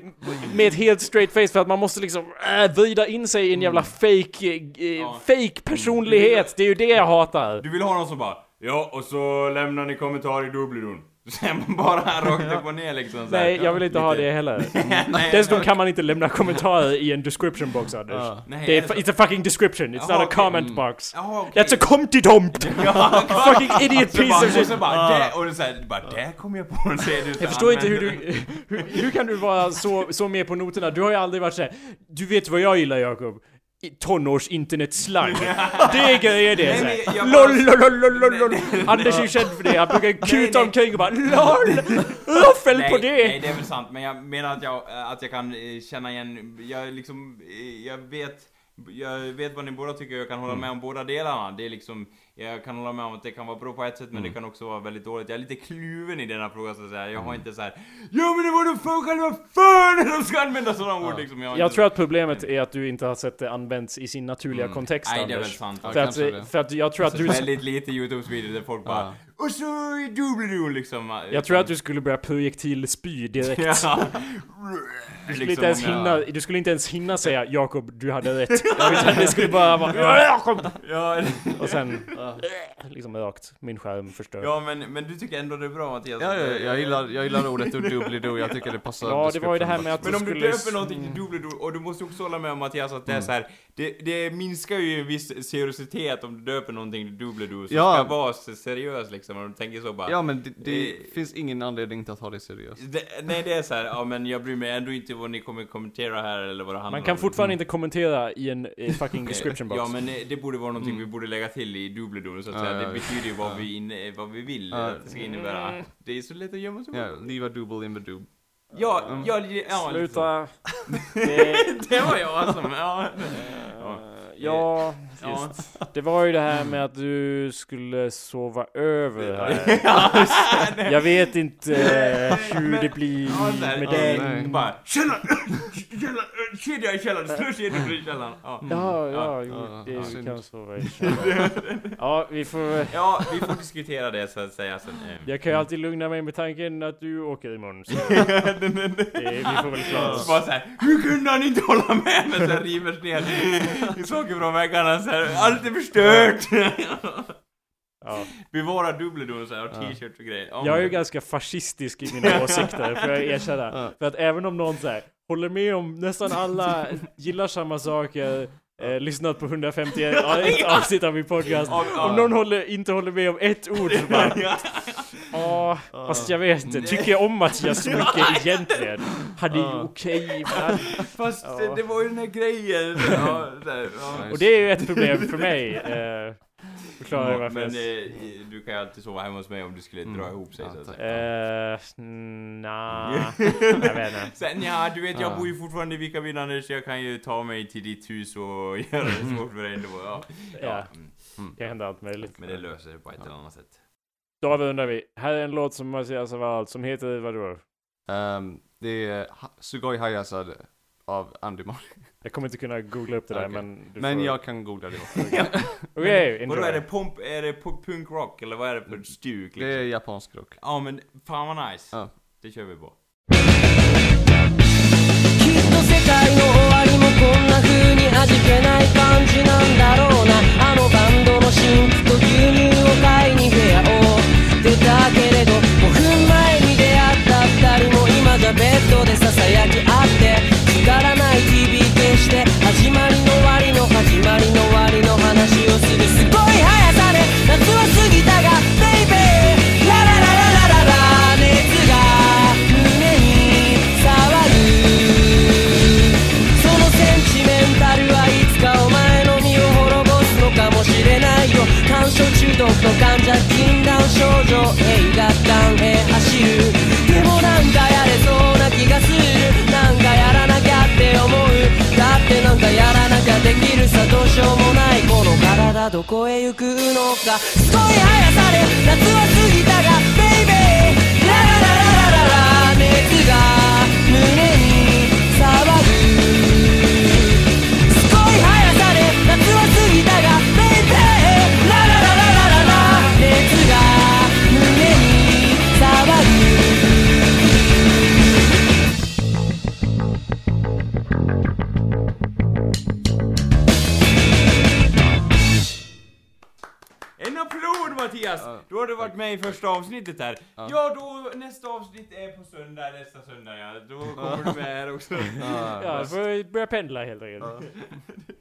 med ett helt straight face för att man måste liksom äh, vrida in sig i en jävla fake, eh, fake personlighet. Det är ju det jag hatar. Du vill ha någon som bara Ja, och så lämnar ni kommentar i dubblidon. Man bara rakt upp och ner liksom så här. Nej, jag vill inte ha det heller. Nej, Dessutom kan man inte lämna kommentarer i en description box Anders. Ja. Nej, Det är, det it's a fucking description, it's Jaha, not a comment Mm. box. Jaha, okej. That's a comty-dompt! Ja, fucking idiot så piece bara, of shit! Och så bara, där, och så här, bara, där kom jag på den, säger du. Jag förstår inte hur du... Hur, hur kan du vara så, så med på noterna? Du har ju aldrig varit såhär... Du vet vad jag gillar Jakob? Tonårs-internetslang. Det är grejer det! Nej, men jag LOL, LOL, LOL, LOL, LOL. Anders är ju känd för det, han brukar kuta omkring och bara LOL! Nej, på det! Nej, det är väl sant, men jag menar att jag, att jag kan eh, känna igen, jag liksom, eh, jag vet jag vet vad ni båda tycker, jag kan hålla Mm. med om båda delarna. Det är liksom, jag kan hålla med om att det kan vara bra på ett sätt, men Mm. det kan också vara väldigt dåligt. Jag är lite kluven i denna frågan så att säga. Jag har inte så här. Ja men det var de för själva för när de ska använda sådana ord liksom. Jag, Jag tror att problemet är att du inte har sett det använts i sin naturliga kontext Nej, det är väl sant. Ja, För att, kanske det. för att jag tror att du... Väldigt lite Youtube-videor där folk bara Ja. Och så doobledoo liksom. Jag tror att du skulle börja projektilspy direkt. Ja. Du skulle, Liksom inte ens hinna, du skulle inte ens hinna säga Jakob, du hade rätt. Utan det skulle bara vara "Ja, Jakob! Ja, Och sen liksom rakt, min skärm förstörd. ja men, men du tycker ändå det är bra Mattias? Ja, ja, jag gillar, jag gillar ordet doobly-doo, jag tycker det passar Ja, det var ju det här med att Men om du skulle... döper någonting till doobledoo, och du måste också hålla med om Mattias att det är så här, det, det minskar ju en viss seriositet om du döper någonting till doobledoo, som Ja. ska vara seriös liksom, och du tänker så bara Ja men det, det Eh, finns ingen anledning till att ta det seriöst. det, nej det är så här, ja men jag bryr mig ändå inte vad ni kommer kommentera här eller vad det handlar Man kan om. fortfarande inte kommentera i en eh, fucking description box. Ja men eh, det borde vara någonting vi borde lägga till i doobledoo så att Ja, säga. ja, Det ja. betyder ju vad, vi, inne, vad vi vill Ja. att det ska innebära. Det är så lätt att gömma sig Ja, bakom. leave a dooble in the doob. Ja, Mm. ja, ja, ja Sluta. Det, Det var jag som, ja. ja, ja, Ja. Det var ju det här med att du skulle sova över här. Ja, Jag vet inte eh, hur det blir Ja, där, med dig. Bara, källaren! Källaren! Kedja i källaren! Slå kedjor i källaren! Ja. Ja, ja, Ja, jo, det ja, kan sova i källaren. Ja, vi får... ja, vi får diskutera det så att säga sen. eh. Jag kan ju alltid lugna mig med tanken att du åker imorgon. Så det, vi får väl klara oss. bara såhär, hur kunde han inte hålla med? Så här rivers ner i saker från väggarna såhär, allt är förstört! Ja. Bevara dubbledon och t-shirts och grejer. Ja, Jag är ju ganska fascistisk i mina åsikter, får jag erkänna. För att även om någon så här, håller med om nästan alla, gillar samma saker, eh, lyssnat på 151 ett avsnitt av min podcast. Om någon håller, inte håller med om ett ord så bara, Ja. ja, fast jag vet inte, tycker jag om Mattias så mycket egentligen? Han är ju okej ibland. Fast Ja. det, var ju den här grejen. Och det är ju ett problem för mig. Eh, förklarar jag varför Men eh, du kan ju alltid sova hemma hos mig om du skulle dra Mm. ihop sig Ja, så att säga. Eh, nah, jag vet inte. Sen ja, du vet jag Ja. bor ju fortfarande i Vikavillander så jag kan ju ta mig till ditt hus och göra det svårt för dig ändå. Ja. Ja. mm. Det kan hända allt möjligt. Men det löser det på ett eller annat sätt. Då undrar vi. Här är en låt som Mattias har valt som heter vadå? Ehm, det är Sugoi Hayasad av Andy Mori. Jag kommer inte kunna googla upp det där Okej. men du Men får... jag kan googla det också. Okej, Vadå är enjoy. det pomp, är det po- punk rock eller vad är det för stuk Det är liksom? japansk rock. Ja men fan vad nice. Ja. Det kör vi på. きっと世界 の体どこへ行くのか。すごい速さで夏は過ぎたがベイベー Mattias! Ja, Då har du varit med i första avsnittet här. Ja, Ja. då nästa avsnitt är på söndag, nästa söndag ja. Då kommer du med här också. Ja, jag får börja pendla helt enkelt. Ja.